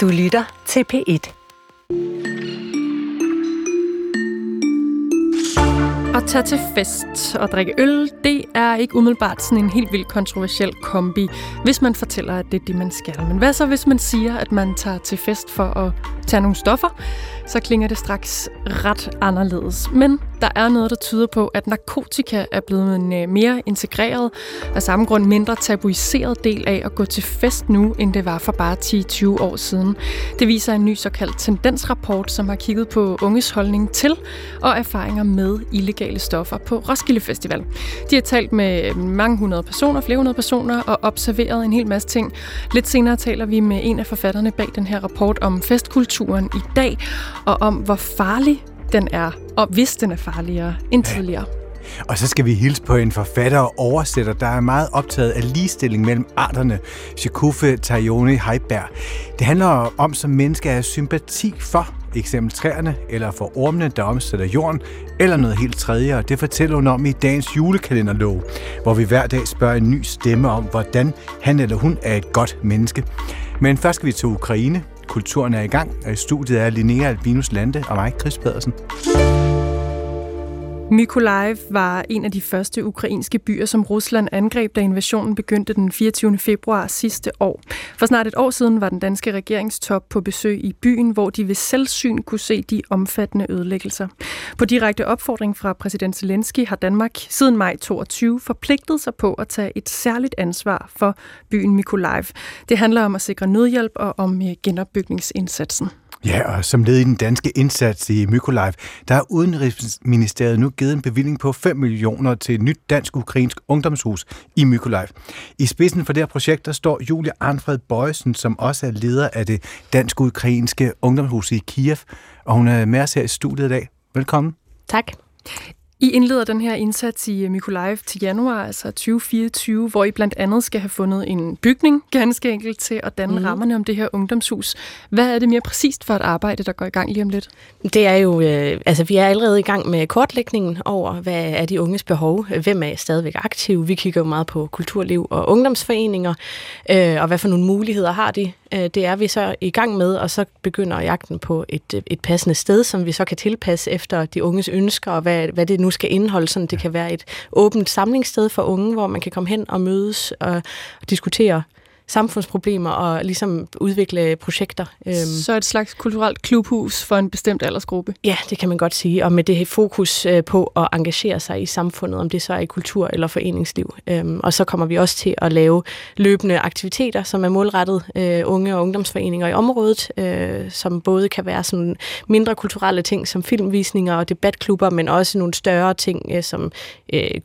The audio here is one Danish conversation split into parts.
Du lytter til P1. At tage til fest og drikke øl, det er ikke umiddelbart sådan en helt vildt kontroversiel kombi, hvis man fortæller, at det er det, man skal. Men hvad så, hvis man siger, at man tager til fest for at tage nogle stoffer? Så klinger det straks ret anderledes. Men der er noget, der tyder på, at narkotika er blevet en øh, mere integreret, af samme grund mindre tabuiseret del af at gå til fest nu, end det var for bare 10-20 år siden. Det viser en ny såkaldt tendensrapport, som har kigget på unges holdning til og erfaringer med illegale stoffer på Roskilde Festival. De har talt med øh, mange hundrede personer, flere hundrede personer, og observeret en hel masse ting. Lidt senere taler vi med en af forfatterne bag den her rapport om festkulturen i dag, og om hvor farlig den er, og hvis den er farligere end tidligere. Og så skal vi hilse på en forfatter og oversætter, der er meget optaget af ligestilling mellem arterne, Shikufe Tajoni Heiberg. Det handler om som menneske have sympati for eksempel træerne, eller for ormene, der omsætter jorden, eller noget helt tredje, og det fortæller hun om i dagens julekalenderlov, hvor vi hver dag spørger en ny stemme om, hvordan han eller hun er et godt menneske. Men først skal vi til Ukraine. Kulturen er i gang, og i studiet er Linnea Albinus Lande og mig, Chris Pedersen. Mykolaiv var en af de første ukrainske byer, som Rusland angreb, da invasionen begyndte den 24. februar sidste år. For snart et år siden var den danske regeringstop på besøg i byen, hvor de ved selvsyn kunne se de omfattende ødelæggelser. På direkte opfordring fra præsident Zelensky har Danmark siden maj 22 forpligtet sig på at tage et særligt ansvar for byen Mykolaiv. Det handler om at sikre nødhjælp og om øh, genopbygningsindsatsen. Ja, og som led i den danske indsats i Mykolaiv, der har Udenrigsministeriet nu givet en bevilling på 5 millioner til et nyt dansk-ukrainsk ungdomshus i Mykolaiv. I spidsen for det her projekt, der står Julia Arnfred Bøjsen, som også er leder af det dansk-ukrainske ungdomshus i Kiev, og hun er med os her i studiet i dag. Velkommen. Tak. I indleder den her indsats i Mykolaiv til januar, altså 2024, hvor I blandt andet skal have fundet en bygning, ganske enkelt, til at danne mm. rammerne om det her ungdomshus. Hvad er det mere præcist for et arbejde, der går i gang lige om lidt? Det er jo, øh, altså vi er allerede i gang med kortlægningen over, hvad er de unges behov, hvem er stadigvæk aktiv. Vi kigger jo meget på kulturliv og ungdomsforeninger, øh, og hvad for nogle muligheder har de. Øh, det er vi så i gang med, og så begynder jagten på et, et passende sted, som vi så kan tilpasse efter de unges ønsker, og hvad, hvad det nu skal indeholde. Sådan, det kan være et åbent samlingssted for unge, hvor man kan komme hen og mødes og, og diskutere samfundsproblemer og ligesom udvikle projekter. Øhm. Så et slags kulturelt klubhus for en bestemt aldersgruppe? Ja, det kan man godt sige, og med det her fokus øh, på at engagere sig i samfundet, om det så er i kultur eller foreningsliv. Øhm, og så kommer vi også til at lave løbende aktiviteter, som er målrettet øh, unge og ungdomsforeninger i området, øh, som både kan være sådan mindre kulturelle ting som filmvisninger og debatklubber, men også nogle større ting som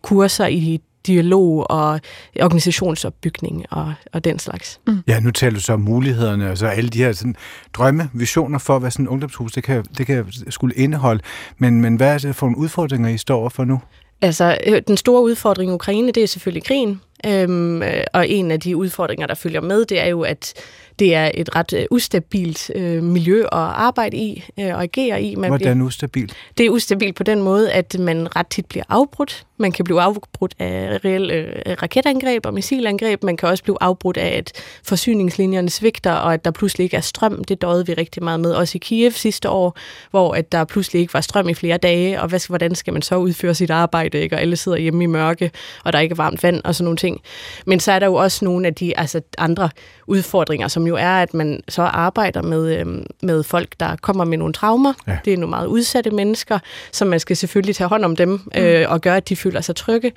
kurser i dialog og organisationsopbygning og, og den slags. Mm. Ja, nu taler du så om mulighederne, og så alle de her sådan, drømme, visioner for, hvad sådan et ungdomshus det kan, det kan skulle indeholde. Men, men hvad er det for nogle udfordringer, I står for nu? Altså, øh, den store udfordring i Ukraine, det er selvfølgelig krigen. Øhm, øh, og en af de udfordringer, der følger med, det er jo, at det er et ret øh, ustabilt øh, miljø at arbejde i øh, og agere i. Man Hvordan bliver, ustabilt? Det er ustabilt på den måde, at man ret tit bliver afbrudt. Man kan blive afbrudt af reelle øh, raketangreb og missilangreb. Man kan også blive afbrudt af, at forsyningslinjerne svigter, og at der pludselig ikke er strøm. Det døde vi rigtig meget med, også i Kiev sidste år, hvor at der pludselig ikke var strøm i flere dage, og hvad, hvordan skal man så udføre sit arbejde, ikke? og alle sidder hjemme i mørke, og der er ikke varmt vand og sådan nogle ting. Men så er der jo også nogle af de altså andre udfordringer, som jo er, at man så arbejder med, øh, med folk, der kommer med nogle traumer. Ja. Det er nogle meget udsatte mennesker, som man skal selvfølgelig tage hånd om dem mm. øh, og gøre, at de føler sig trygge.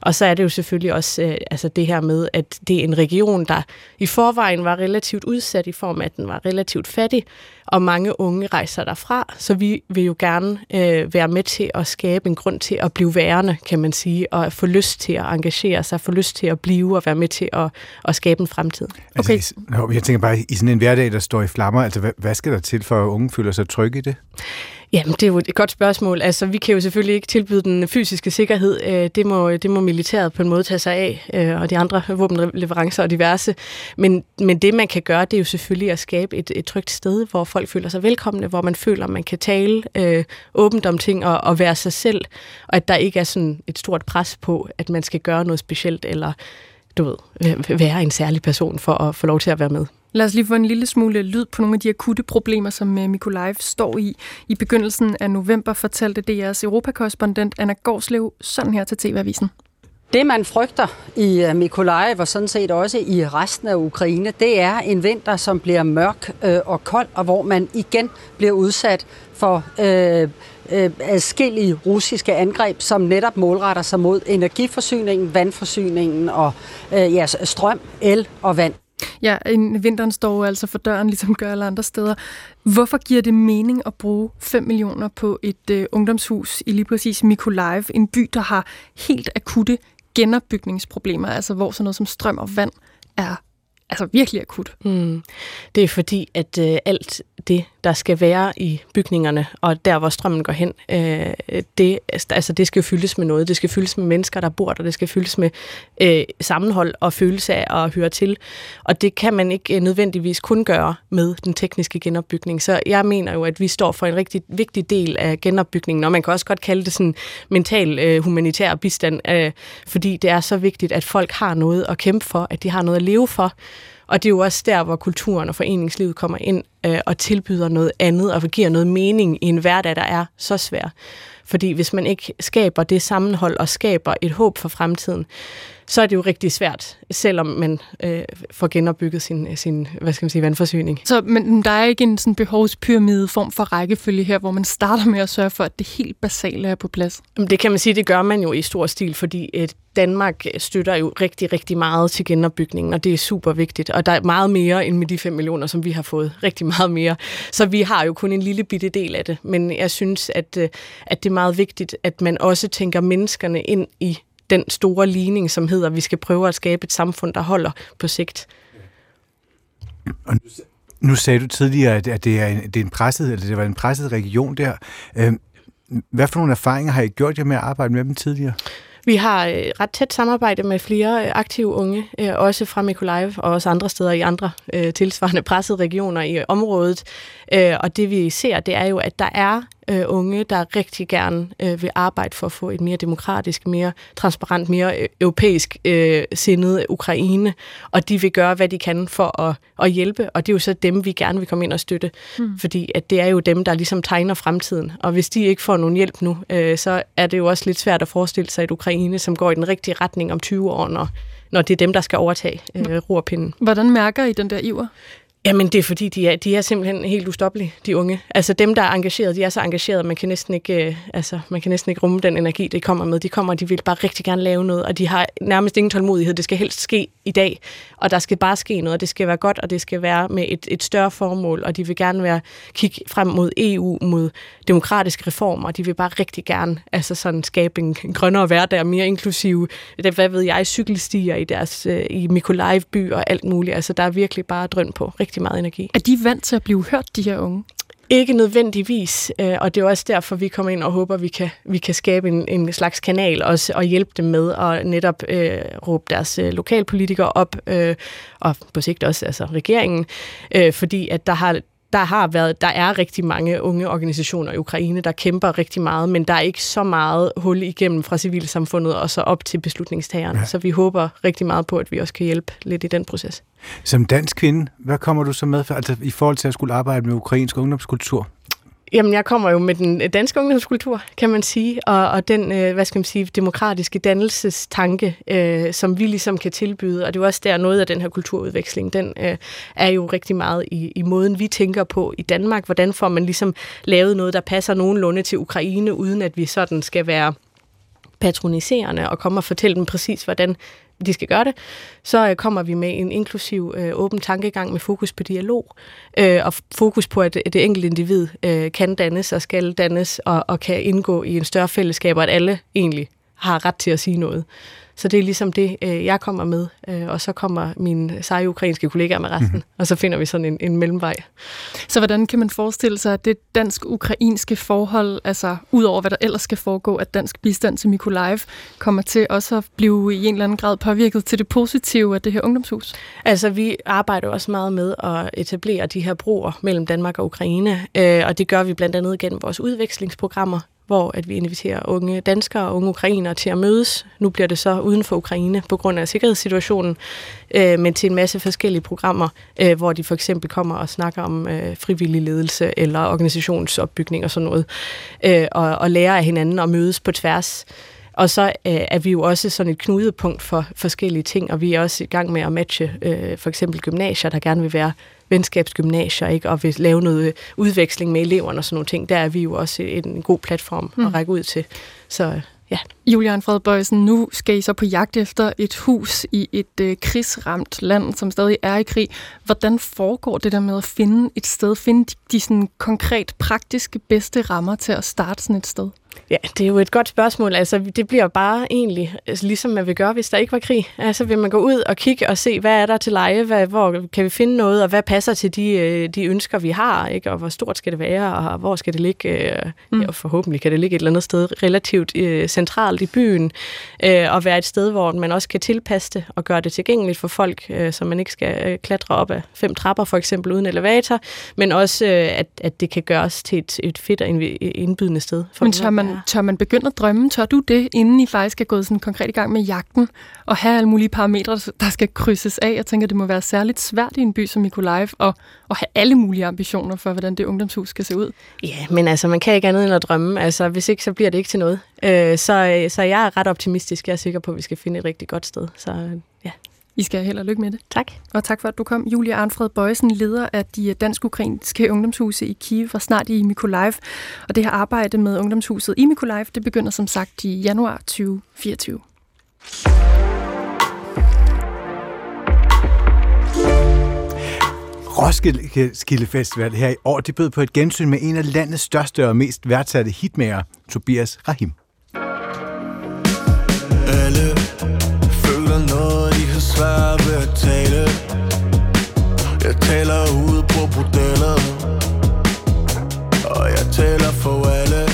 Og så er det jo selvfølgelig også øh, altså det her med, at det er en region, der i forvejen var relativt udsat i form af, at den var relativt fattig, og mange unge rejser derfra, så vi vil jo gerne øh, være med til at skabe en grund til at blive værende, kan man sige, og få lyst til at engagere sig, få lyst til at blive og være med til at, at skabe en fremtid. Okay. Altså, jeg tænker bare, i sådan en hverdag, der står i flammer, altså hvad, hvad skal der til for, at unge føler sig trygge i det? Jamen, det er jo et godt spørgsmål. Altså, vi kan jo selvfølgelig ikke tilbyde den fysiske sikkerhed. Øh, det må, det må militæret på en måde tage sig af, øh, og de andre våbenleverancer og diverse. Men, men det, man kan gøre, det er jo selvfølgelig at skabe et, et trygt sted, hvor folk føler sig velkomne, hvor man føler, man kan tale øh, åbent om ting og, og være sig selv, og at der ikke er sådan et stort pres på, at man skal gøre noget specielt, eller du ved, øh, være en særlig person for at få lov til at være med. Lad os lige få en lille smule lyd på nogle af de akutte problemer, som øh, Mikolajev står i. I begyndelsen af november fortalte DR's europakorrespondent Anna Gårdslev sådan her til TV-avisen. Det, man frygter i øh, Mikolajev og sådan set også i resten af Ukraine, det er en vinter, som bliver mørk øh, og kold, og hvor man igen bliver udsat for øh, øh, adskillige russiske angreb, som netop målretter sig mod energiforsyningen, vandforsyningen og øh, ja, strøm, el og vand. Ja, en vinteren står altså for døren, ligesom gør alle andre steder. Hvorfor giver det mening at bruge 5 millioner på et øh, ungdomshus i lige præcis Mykolaiv, en by, der har helt akutte genopbygningsproblemer, altså hvor sådan noget som strøm og vand er altså virkelig akut. Mm. Det er fordi, at øh, alt det, der skal være i bygningerne, og der, hvor strømmen går hen, øh, det, altså, det skal fyldes med noget. Det skal fyldes med mennesker, der bor der. Det skal fyldes med øh, sammenhold og følelse af at høre til. Og det kan man ikke øh, nødvendigvis kun gøre med den tekniske genopbygning. Så jeg mener jo, at vi står for en rigtig vigtig del af genopbygningen, og man kan også godt kalde det sådan mental øh, humanitær bistand, øh, fordi det er så vigtigt, at folk har noget at kæmpe for, at de har noget at leve for. Og det er jo også der, hvor kulturen og foreningslivet kommer ind øh, og tilbyder noget andet og giver noget mening i en hverdag, der er så svær. Fordi hvis man ikke skaber det sammenhold og skaber et håb for fremtiden, så er det jo rigtig svært, selvom man øh, får genopbygget sin, sin hvad skal man sige, vandforsyning. Så men der er ikke en sådan behovspyramide form for rækkefølge her, hvor man starter med at sørge for, at det helt basale er på plads? Det kan man sige, det gør man jo i stor stil, fordi et Danmark støtter jo rigtig, rigtig meget til genopbygningen, og det er super vigtigt. Og der er meget mere end med de 5 millioner, som vi har fået. Rigtig meget mere. Så vi har jo kun en lille bitte del af det. Men jeg synes, at, øh, at det er meget vigtigt, at man også tænker menneskerne ind i den store ligning, som hedder, at vi skal prøve at skabe et samfund, der holder på sigt. Og nu, nu sagde du tidligere, at det er en, det er en presset, eller det var en presset region der. Øhm, hvad for nogle erfaringer har I gjort jer med at arbejde med dem tidligere? Vi har øh, ret tæt samarbejde med flere øh, aktive unge, øh, også fra Mikolajev og også andre steder i andre tilsvarende pressede regioner i området. og det vi ser, det er jo, at der er øh, unge, der rigtig gerne øh, vil arbejde for at få et mere demokratisk, mere transparent, mere øh, europæisk øh, sindet Ukraine, og de vil gøre, hvad de kan for at, at hjælpe, og det er jo så dem, vi gerne vil komme ind og støtte, mm. fordi at det er jo dem, der ligesom tegner fremtiden, og hvis de ikke får nogen hjælp nu, øh, så er det jo også lidt svært at forestille sig et Ukraine, som går i den rigtige retning om 20 år, når, når det er dem, der skal overtage øh, rorpinden. Hvordan mærker I den der iver? Jamen, det er fordi, de er, de er simpelthen helt ustoppelige, de unge. Altså dem, der er engageret, de er så engagerede, man kan næsten ikke, øh, altså, man kan næsten ikke rumme den energi, det kommer med. De kommer, og de vil bare rigtig gerne lave noget, og de har nærmest ingen tålmodighed. Det skal helst ske i dag, og der skal bare ske noget, og det skal være godt, og det skal være med et, et større formål, og de vil gerne være kigge frem mod EU, mod demokratiske reformer, og de vil bare rigtig gerne altså sådan skabe en grønnere hverdag, mere inklusive, det, hvad ved jeg, cykelstier i deres øh, i Mykolaiv by og alt muligt. Altså der er virkelig bare drøn på rigtig meget energi. Er de vant til at blive hørt, de her unge? Ikke nødvendigvis, øh, og det er også derfor, vi kommer ind og håber, at vi kan, vi kan skabe en, en slags kanal også, og hjælpe dem med at netop øh, råbe deres øh, lokalpolitikere op, øh, og på sigt også altså regeringen, øh, fordi at der har der har været, der er rigtig mange unge organisationer i Ukraine, der kæmper rigtig meget, men der er ikke så meget hul igennem fra civilsamfundet og så op til beslutningstagerne. Ja. Så vi håber rigtig meget på, at vi også kan hjælpe lidt i den proces. Som dansk kvinde, hvad kommer du så med for, altså, i forhold til at skulle arbejde med ukrainsk ungdomskultur? Jamen, jeg kommer jo med den øh, danske ungdomskultur, kan man sige, og, og den, øh, hvad skal man sige, demokratiske dannelsestanke, øh, som vi ligesom kan tilbyde, og det er jo også der noget af den her kulturudveksling, den øh, er jo rigtig meget i, i måden, vi tænker på i Danmark. Hvordan får man ligesom lavet noget, der passer nogenlunde til Ukraine, uden at vi sådan skal være patroniserende og komme og fortælle dem præcis, hvordan de skal gøre det, så øh, kommer vi med en inklusiv øh, åben tankegang med fokus på dialog, øh, og fokus på, at det enkelte individ øh, kan dannes og skal dannes, og, og kan indgå i en større fællesskab, og at alle egentlig har ret til at sige noget. Så det er ligesom det, øh, jeg kommer med, øh, og så kommer mine seje ukrainske kollegaer med resten, mm-hmm. og så finder vi sådan en, en mellemvej. Så hvordan kan man forestille sig, at det dansk-ukrainske forhold, altså ud over hvad der ellers skal foregå, at dansk bistand til Mikolajev kommer til også at blive i en eller anden grad påvirket til det positive af det her ungdomshus? Altså vi arbejder også meget med at etablere de her broer mellem Danmark og Ukraine, øh, og det gør vi blandt andet gennem vores udvekslingsprogrammer, hvor at vi inviterer unge danskere og unge ukrainere til at mødes. Nu bliver det så uden for Ukraine på grund af sikkerhedssituationen, øh, men til en masse forskellige programmer, øh, hvor de for eksempel kommer og snakker om øh, frivillig ledelse eller organisationsopbygning og sådan noget, øh, og, og lærer af hinanden og mødes på tværs. Og så øh, er vi jo også sådan et knudepunkt for forskellige ting, og vi er også i gang med at matche øh, for eksempel gymnasier, der gerne vil være venskabsgymnasier, ikke? og vil lave noget udveksling med eleverne og sådan nogle ting. Der er vi jo også en god platform mm. at række ud til. Så ja. Julian Fredbøjsen, nu skal I så på jagt efter et hus i et øh, krigsramt land, som stadig er i krig. Hvordan foregår det der med at finde et sted, finde de, de sådan konkret praktiske bedste rammer til at starte sådan et sted? Ja, det er jo et godt spørgsmål. Altså, det bliver bare egentlig, altså, ligesom man vil gøre, hvis der ikke var krig. Altså, vil man gå ud og kigge og se, hvad er der til leje, hvad, hvor kan vi finde noget, og hvad passer til de, øh, de ønsker, vi har, ikke? og hvor stort skal det være, og hvor skal det ligge, øh, mm. og forhåbentlig kan det ligge et eller andet sted relativt øh, centralt i byen, øh, og være et sted, hvor man også kan tilpasse det og gøre det tilgængeligt for folk, øh, så man ikke skal øh, klatre op af fem trapper, for eksempel uden elevator, men også, øh, at, at det kan gøres til et, et fedt og indbydende sted. For men man, tør man begynde at drømme? Tør du det, inden I faktisk er gået sådan konkret i gang med jagten, og have alle mulige parametre, der skal krydses af? Jeg tænker, det må være særligt svært i en by som Mikolajev at, at have alle mulige ambitioner for, hvordan det ungdomshus skal se ud. Ja, men altså, man kan ikke andet end at drømme. Altså, hvis ikke, så bliver det ikke til noget. Øh, så, så jeg er ret optimistisk. Jeg er sikker på, at vi skal finde et rigtig godt sted. Så ja. I skal have held og lykke med det. Tak. Og tak for, at du kom. Julia Arnfred Bøjsen, leder af de dansk-ukrainske ungdomshuse i Kiev, var snart i Mykolaiv. Og det her arbejde med ungdomshuset i Mykolaiv, det begynder som sagt i januar 2024. Roskilde Festival her i år, det bød på et gensyn med en af landets største og mest værdsatte hitmager, Tobias Rahim. Alle jeg ved tale Jeg taler ude på bordellet. Og jeg taler for Alle.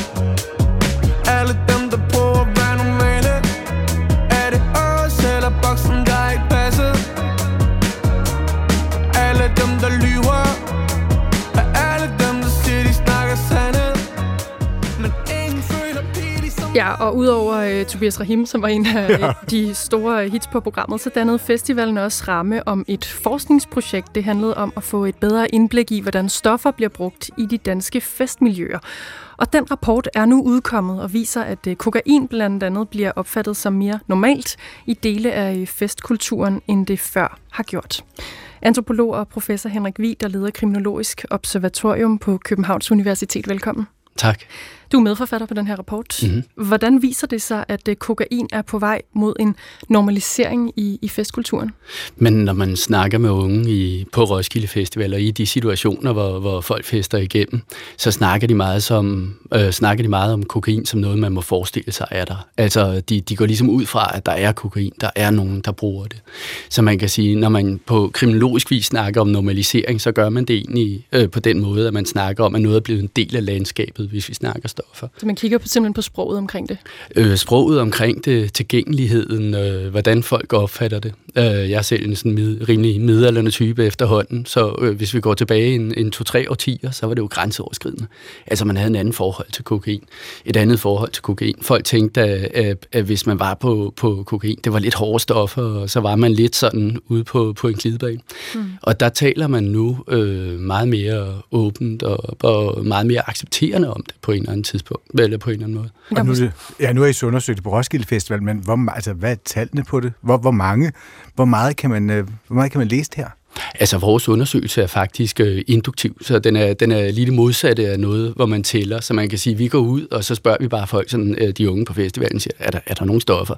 Ja, og udover uh, Tobias Rahim, som var en af ja. de store hits på programmet, så dannede festivalen også ramme om et forskningsprojekt. Det handlede om at få et bedre indblik i, hvordan stoffer bliver brugt i de danske festmiljøer. Og den rapport er nu udkommet og viser, at øh, kokain blandt andet bliver opfattet som mere normalt i dele af øh, festkulturen, end det før har gjort. Antropolog og professor Henrik Wied, der leder Kriminologisk Observatorium på Københavns Universitet. Velkommen. Tak. Du er medforfatter på den her rapport. Mm-hmm. Hvordan viser det sig, at øh, kokain er på vej mod en normalisering i, i festkulturen? Men når man snakker med unge i, på Roskilde Festival og i de situationer, hvor, hvor folk fester igennem, så snakker de, meget som, øh, snakker de meget om kokain som noget, man må forestille sig er der. Altså, de, de går ligesom ud fra, at der er kokain, der er nogen, der bruger det. Så man kan sige, når man på kriminologisk vis snakker om normalisering, så gør man det egentlig øh, på den måde, at man snakker om, at noget er blevet en del af landskabet, hvis vi snakker stoffer. Så man kigger på, simpelthen på sproget omkring det? Øh, sproget omkring det, tilgængeligheden, øh, hvordan folk opfatter det. Øh, jeg er selv en sådan mid, rimelig midalderne type efterhånden, så øh, hvis vi går tilbage en, en to-tre årtier, så var det jo grænseoverskridende. Altså man havde en anden forhold til kokain, et andet forhold til kokain. Folk tænkte, at, at, at hvis man var på, på kokain, det var lidt hårde stoffer, og så var man lidt sådan ude på, på en glidebane. Mm. Og der taler man nu øh, meget mere åbent og, og meget mere accepterende om det på en eller anden tidspunkt, eller på en eller anden måde. Og nu, ja, nu er I så undersøgt på Roskilde Festival, men hvor, altså, hvad er tallene på det? Hvor, hvor mange? Hvor meget kan man, øh, hvor meget kan man læse det her? Altså, vores undersøgelse er faktisk øh, induktiv, så den er, den er lige det modsatte af noget, hvor man tæller. Så man kan sige, at vi går ud, og så spørger vi bare folk, sådan, øh, de unge på festivalen, siger, er der, er der nogle stoffer?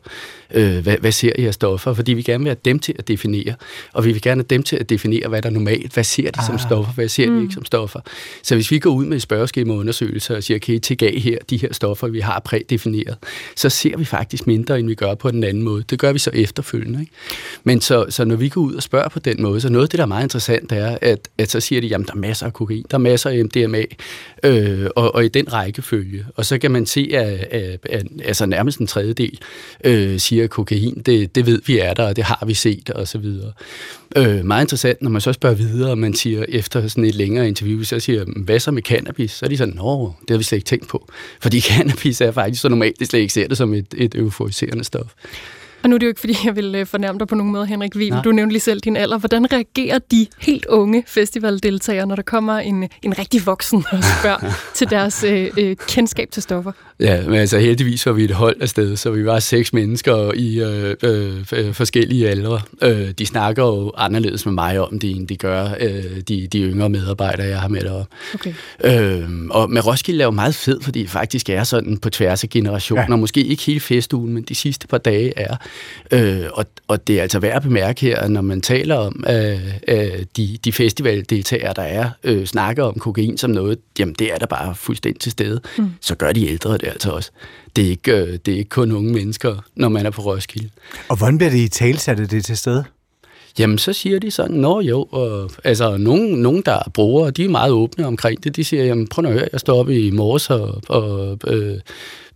Øh, hvad, hvad ser I af stoffer? Fordi vi gerne vil have dem til at definere, og vi vil gerne have dem til at definere, hvad der er normalt. Hvad ser de ah. som stoffer? Hvad ser mm. de ikke som stoffer? Så hvis vi går ud med et spørgeskema og siger, kan I tilgage her de her stoffer, vi har prædefineret, så ser vi faktisk mindre, end vi gør på den anden måde. Det gør vi så efterfølgende. Ikke? Men så, så når vi går ud og spørger på den måde, så noget af det, der er meget interessant, er, at, at så siger de, jamen der er masser af kokain, der er masser af MDMA, øh, og, og i den rækkefølge. Og så kan man se, at, at, at altså nærmest en tredjedel øh, siger, at kokain, det, det ved vi er der, og det har vi set, og så videre. Øh, meget interessant, når man så spørger videre, og man siger efter sådan et længere interview, så siger hvad så med cannabis? Så er de sådan, nå, det har vi slet ikke tænkt på. Fordi cannabis er faktisk så normalt, det slet ikke ser det som et, et euforiserende stof. Og nu er det jo ikke, fordi jeg vil øh, fornærme dig på nogen måde, Henrik Wiel. Du nævnte lige selv din alder. Hvordan reagerer de helt unge festivaldeltagere, når der kommer en, en rigtig voksen og spørger til deres øh, øh, kendskab til stoffer? Ja, men altså heldigvis var vi et hold afsted, så vi var seks mennesker i øh, øh, forskellige aldre. Øh, de snakker jo anderledes med mig om det, end de gør øh, de, de yngre medarbejdere, jeg har med deroppe. Okay. Øh, og med Roskilde er jo meget fed, fordi det faktisk er sådan på tværs af generationer. Ja. Måske ikke hele festugen, men de sidste par dage er. Øh, og, og det er altså værd at bemærke her, når man taler om øh, øh, de, de festivaldeltagere, der er, øh, snakker om kokain som noget, jamen det er der bare fuldstændig til stede. Mm. Så gør de ældre det altså også. Det er, ikke, øh, det er ikke kun unge mennesker, når man er på Roskilde. Og hvordan bliver det i talsat, det til stede? Jamen, så siger de sådan, nå jo, og, altså nogen, nogen, der er brugere, de er meget åbne omkring det. De siger, jamen prøv at høre, jeg står op i morges og, og øh,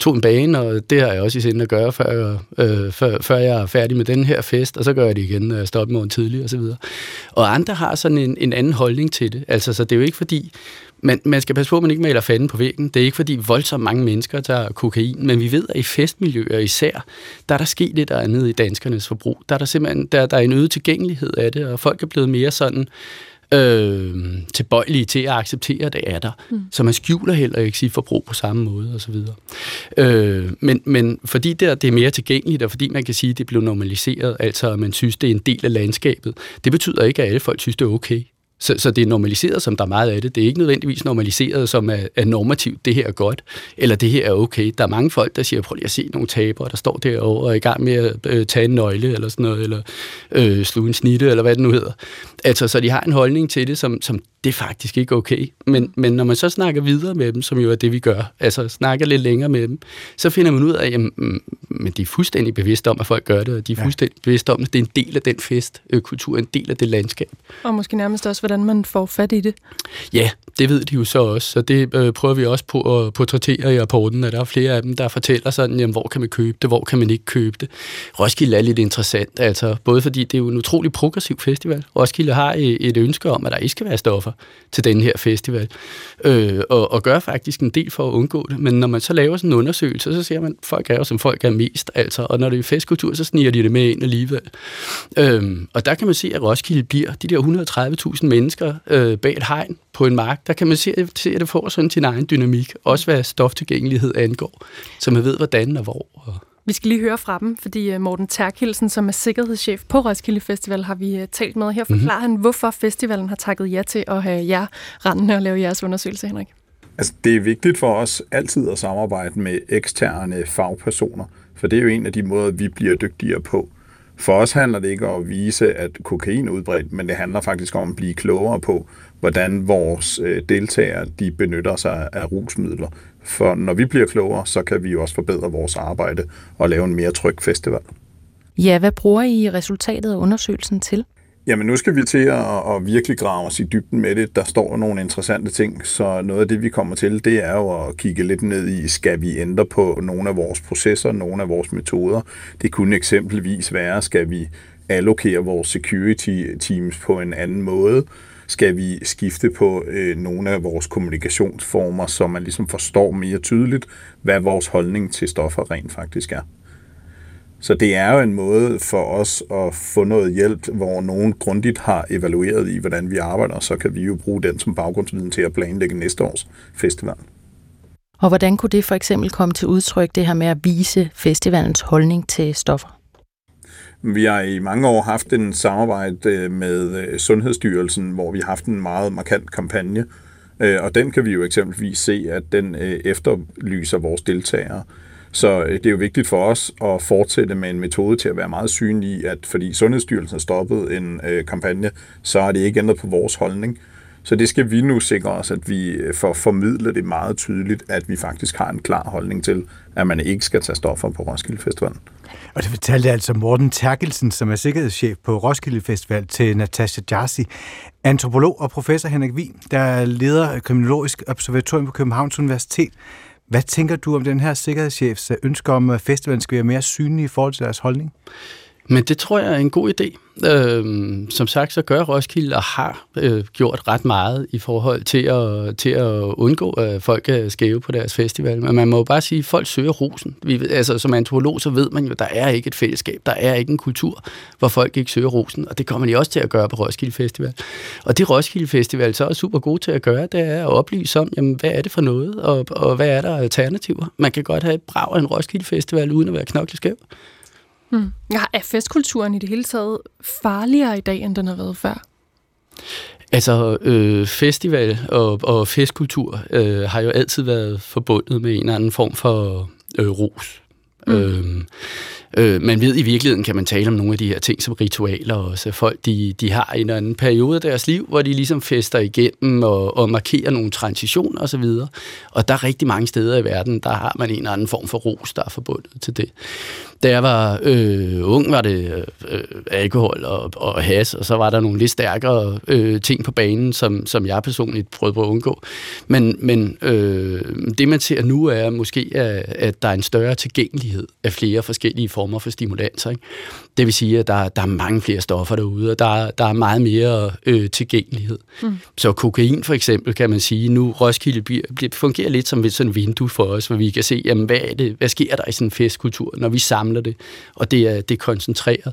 tog en bane, og det har jeg også i sinde at gøre, før, øh, før, før jeg er færdig med den her fest, og så gør jeg det igen, når jeg stopper morgen tidlig og så videre. Og andre har sådan en, en anden holdning til det. Altså, så det er jo ikke fordi, man, man skal passe på, at man ikke maler fanden på væggen. Det er ikke fordi voldsomt mange mennesker tager kokain, men vi ved, at i festmiljøer især, der er der sket lidt andet i danskernes forbrug. Der er der simpelthen der, der er en øget tilgængelighed af det, og folk er blevet mere sådan øh, tilbøjelige til at acceptere, at det er der. Mm. Så man skjuler heller ikke sit forbrug på samme måde osv. Øh, men, men fordi der, det er mere tilgængeligt, og fordi man kan sige, at det blev normaliseret, altså at man synes, det er en del af landskabet, det betyder ikke, at alle folk synes, det er okay. Så, så det er normaliseret, som der er meget af det. Det er ikke nødvendigvis normaliseret, som er, er normativt, det her er godt, eller det her er okay. Der er mange folk, der siger, prøv lige at se nogle tabere, der står derovre og er i gang med at øh, tage en nøgle, eller sådan noget, eller øh, sluge en snitte, eller hvad det nu hedder. Altså, så de har en holdning til det, som, som det er faktisk ikke okay. Men, men når man så snakker videre med dem, som jo er det, vi gør, altså snakker lidt længere med dem, så finder man ud af, at jamen, mm, men de er fuldstændig bevidste om, at folk gør det, og de er fuldstændig ja. bevidste om, at det er en del af den festkultur, en del af det landskab. Og måske nærmest også, hvordan man får fat i det. Ja, det ved de jo så også, så det øh, prøver vi også på at portrættere i rapporten, at der er flere af dem, der fortæller sådan, jamen, hvor kan man købe det, hvor kan man ikke købe det. Roskilde er lidt interessant, altså både fordi det er jo en utrolig progressiv festival. Roskilde har et ønske om, at der ikke skal være stoffer til den her festival, øh, og, og gør faktisk en del for at undgå det. Men når man så laver sådan en undersøgelse, så ser man, at folk er jo som folk er mest, altså, og når det er festkultur, så sniger de det med ind alligevel. Øh, og der kan man se, at Roskilde bliver de der 130.000 mennesker øh, bag et hegn på en mark, der kan man se, se at det får sådan sin egen dynamik, også hvad stoftilgængelighed angår, så man ved, hvordan og hvor. Og vi skal lige høre fra dem, fordi øh, Morten Terkelsen, som er sikkerhedschef på Roskilde Festival, har vi øh, talt med. Her forklarer mm-hmm. han, hvorfor festivalen har takket ja til at have jer rendende og lave jeres undersøgelse, Henrik. Altså, det er vigtigt for os altid at samarbejde med eksterne fagpersoner, for det er jo en af de måder, vi bliver dygtigere på. For os handler det ikke om at vise, at kokain er udbredt, men det handler faktisk om at blive klogere på, hvordan vores øh, deltagere de benytter sig af rusmidler. For når vi bliver klogere, så kan vi også forbedre vores arbejde og lave en mere tryg festival. Ja, hvad bruger I resultatet af undersøgelsen til? Jamen nu skal vi til at, at virkelig grave os i dybden med det. Der står nogle interessante ting, så noget af det, vi kommer til, det er jo at kigge lidt ned i, skal vi ændre på nogle af vores processer, nogle af vores metoder. Det kunne eksempelvis være, skal vi allokere vores security teams på en anden måde? Skal vi skifte på øh, nogle af vores kommunikationsformer, så man ligesom forstår mere tydeligt, hvad vores holdning til stoffer rent faktisk er. Så det er jo en måde for os at få noget hjælp, hvor nogen grundigt har evalueret i, hvordan vi arbejder, så kan vi jo bruge den som baggrundsviden til at planlægge næste års festival. Og hvordan kunne det for eksempel komme til udtryk, det her med at vise festivalens holdning til stoffer? Vi har i mange år haft en samarbejde øh, med øh, Sundhedsstyrelsen, hvor vi har haft en meget markant kampagne, øh, og den kan vi jo eksempelvis se, at den efterlyser vores deltagere. Så det er jo vigtigt for os at fortsætte med en metode til at være meget synlig, at fordi Sundhedsstyrelsen har stoppet en kampagne, så har det ikke ændret på vores holdning. Så det skal vi nu sikre os, at vi får formidlet det meget tydeligt, at vi faktisk har en klar holdning til, at man ikke skal tage stoffer på Roskilde Festivalen. Og det fortalte altså Morten Terkelsen, som er sikkerhedschef på Roskilde Festival, til Natasha Jarsi. Antropolog og professor Henrik Vi, der leder Kriminologisk Observatorium på Københavns Universitet. Hvad tænker du om den her sikkerhedschefs ønske om, at festivalen skal være mere synlig i forhold til deres holdning? Men det tror jeg er en god idé. Øhm, som sagt, så gør Roskilde og har øh, gjort ret meget i forhold til at, til at undgå, at folk er skæve på deres festival. Men man må jo bare sige, at folk søger rosen. Vi, altså, som antropolog, så ved man jo, at der er ikke et fællesskab. Der er ikke en kultur, hvor folk ikke søger rosen. Og det kommer de også til at gøre på Roskilde Festival. Og det Roskilde Festival så er super god til at gøre, det er at oplyse om, jamen, hvad er det for noget, og, og hvad er der alternativer. Man kan godt have et brag af en Roskilde Festival, uden at være knokleskæv. Hmm. Ja, er festkulturen i det hele taget farligere i dag, end den har været før? Altså, øh, festival og, og festkultur øh, har jo altid været forbundet med en eller anden form for øh, ros. Mm. Øh, Øh, man ved i virkeligheden, kan man tale om nogle af de her ting som ritualer også. Folk, de, de har en eller anden periode af deres liv, hvor de ligesom fester igennem og, og markerer nogle transitioner osv. Og der er rigtig mange steder i verden, der har man en eller anden form for ros, der er forbundet til det. Da jeg var øh, ung, var det øh, alkohol og, og has, og så var der nogle lidt stærkere øh, ting på banen, som, som jeg personligt prøvede på at undgå. Men, men øh, det, man ser nu, er måske, at, at der er en større tilgængelighed af flere forskellige former for stimulanser. Ikke? Det vil sige, at der, der er mange flere stoffer derude, og der, der er meget mere øh, tilgængelighed. Mm. Så kokain for eksempel, kan man sige, nu Roskilde bliver, fungerer lidt som et sådan vindue for os, hvor vi kan se, jamen, hvad, er det, hvad sker der i sådan en festkultur, når vi samler det, og det er, det er koncentreret.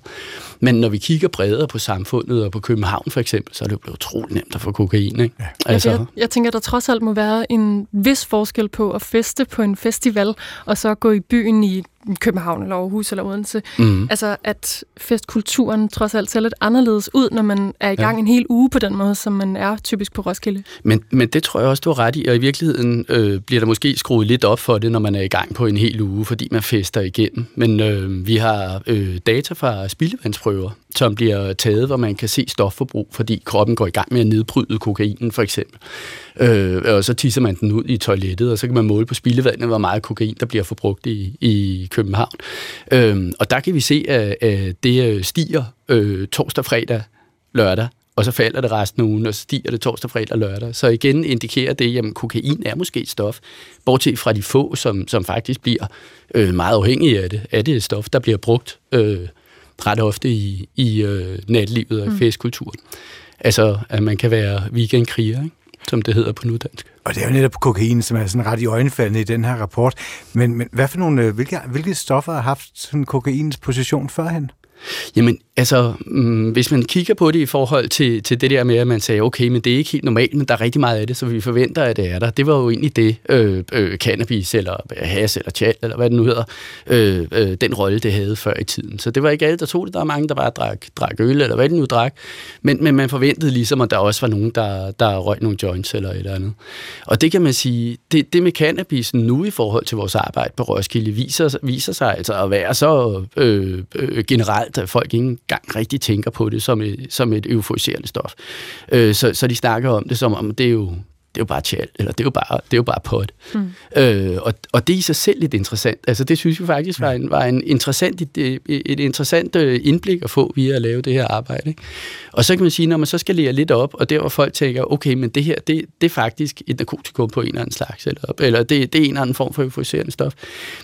Men når vi kigger bredere på samfundet og på København for eksempel, så er det jo blevet utroligt nemt at få kokain. Ikke? Ja. Altså. Jeg, jeg tænker, der trods alt må være en vis forskel på at feste på en festival, og så gå i byen i København eller Aarhus eller Odense. Mm. Altså, at festkulturen trods alt ser lidt anderledes ud, når man er i gang ja. en hel uge på den måde, som man er typisk på Roskilde. Men, men det tror jeg også, du har ret i, og i virkeligheden øh, bliver der måske skruet lidt op for det, når man er i gang på en hel uge, fordi man fester igennem. Men øh, vi har øh, data fra spildevandsprøver, som bliver taget, hvor man kan se stofforbrug, fordi kroppen går i gang med at nedbryde kokainen for eksempel. Øh, og så tisser man den ud i toilettet, og så kan man måle på spildevandet, hvor meget kokain, der bliver forbrugt i, i København. Øh, og der kan vi se, at, at det øh, stiger øh, torsdag, fredag, lørdag, og så falder det resten af ugen, og så stiger det torsdag, fredag og lørdag. Så igen indikerer det, at kokain er måske et stof, bortset fra de få, som, som faktisk bliver øh, meget afhængige af det. Er det et stof, der bliver brugt øh, ret ofte i, i øh, natlivet og i mm. festkulturen. Altså, at man kan være weekendkriger, ikke? som det hedder på nudansk. Og det er jo netop kokain, som er sådan ret i øjenfaldende i den her rapport. Men, men hvad for nogle, øh, hvilke, hvilke stoffer har haft sådan kokainens position førhen? Jamen, altså, mm, hvis man kigger på det i forhold til, til det der med, at man sagde, okay, men det er ikke helt normalt, men der er rigtig meget af det, så vi forventer, at det er der. Det var jo egentlig det, øh, øh, cannabis, eller has, eller chat, eller hvad det nu hedder, øh, øh, den rolle, det havde før i tiden. Så det var ikke alle, der tog det. Der er mange, der bare drak, drak øl, eller hvad det nu drak. Men, men man forventede ligesom, at der også var nogen, der, der røg nogle joints, eller et eller andet. Og det kan man sige, det, det med cannabis nu i forhold til vores arbejde på Roskilde, viser, viser sig altså at være så øh, øh, generelt generelt, at folk ikke engang rigtig tænker på det som et, som et euforiserende stof. Øh, så, så de snakker om det som om, det er jo, det er jo bare tjal, eller det er jo bare, det er jo bare pot. Mm. Øh, og, og det er i sig selv lidt interessant. Altså det synes vi faktisk var en, var en interessant, et, et interessant øh, indblik at få via at lave det her arbejde. Ikke? Og så kan man sige, når man så skal lære lidt op, og der hvor folk tænker, okay, men det her, det, det er faktisk et narkotikum på en eller anden slags, eller, eller det, det er en eller anden form for euforiserende stof,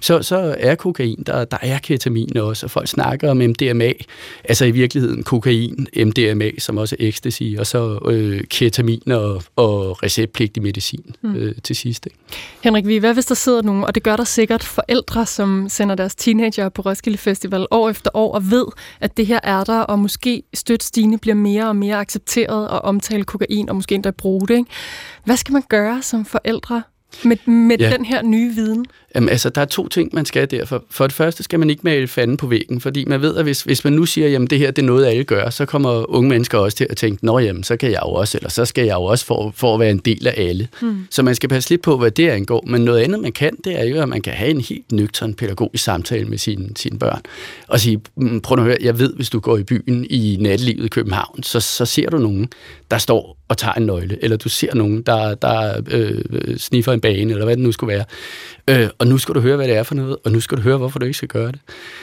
så, så er kokain, der, der er ketamin også, og folk snakker om MDMA, altså i virkeligheden kokain, MDMA, som også er ecstasy, og så øh, ketamin og, og receptpligtig medicin mm. øh, til sidst. Ikke? Henrik, hvad hvis der sidder nogen, og det gør der sikkert forældre, som sender deres teenager på Roskilde Festival år efter år, og ved, at det her er der, og måske støt stigende bliver mere og mere accepteret at omtale kokain, og måske endda bruge det. Ikke? Hvad skal man gøre som forældre med, med ja. den her nye viden? Jamen, altså, der er to ting, man skal derfor. For det første skal man ikke male fanden på væggen, fordi man ved, at hvis, hvis man nu siger, jamen det her det er noget, alle gør, så kommer unge mennesker også til at tænke, nå jamen, så kan jeg jo også, eller så skal jeg jo også for, for at være en del af alle. Hmm. Så man skal passe lidt på, hvad det angår. Men noget andet, man kan, det er jo, at man kan have en helt nøgtern pædagogisk samtale med sine, sine børn. Og sige, mm, prøv at høre, jeg ved, hvis du går i byen i nattelivet i København, så, så ser du nogen, der står og tager en nøgle, eller du ser nogen, der, der øh, sniffer en bane, eller hvad det nu skulle være. Øh, og nu skal du høre, hvad det er for noget, og nu skal du høre, hvorfor du ikke skal gøre det.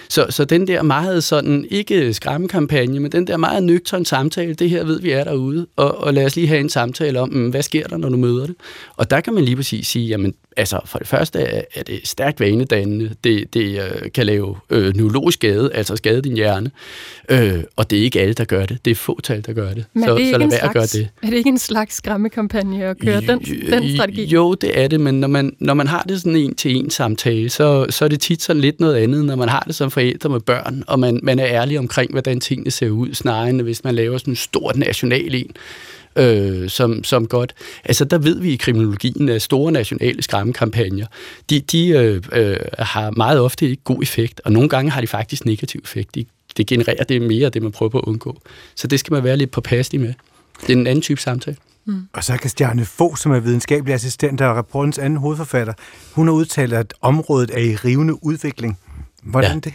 Så, så den der meget sådan, ikke skræmmekampagne, men den der meget nøgtern samtale, det her ved vi er derude, og, og lad os lige have en samtale om, mm, hvad sker der, når du møder det? Og der kan man lige præcis sige, jamen, altså for det første er, er det stærkt vanedannende, det, det øh, kan lave øh, neurologisk skade, altså skade din hjerne, øh, og det er ikke alle, der gør det, det er fåtal, der gør det. Men så, det så lad være at gøre det. Det ikke en slags skræmmekampagne at køre den, den strategi? Jo, det er det, men når man, når man har det sådan en til en samtale, så, så er det tit sådan lidt noget andet, når man har det som forældre med børn, og man, man er ærlig omkring, hvordan tingene ser ud, snarere end hvis man laver sådan en stort national en, øh, som, som godt. Altså, der ved vi i kriminologien, at store nationale skræmmekampagner, de, de øh, øh, har meget ofte ikke god effekt, og nogle gange har de faktisk negativ effekt. De, det genererer det mere af det, man prøver på at undgå. Så det skal man være lidt påpasselig med. Det er en anden type samtale. Mm. Og så kan Stjerne Fogh, som er videnskabelig assistent og rapportens anden hovedforfatter, hun har udtalt, at området er i rivende udvikling. Hvordan ja. det?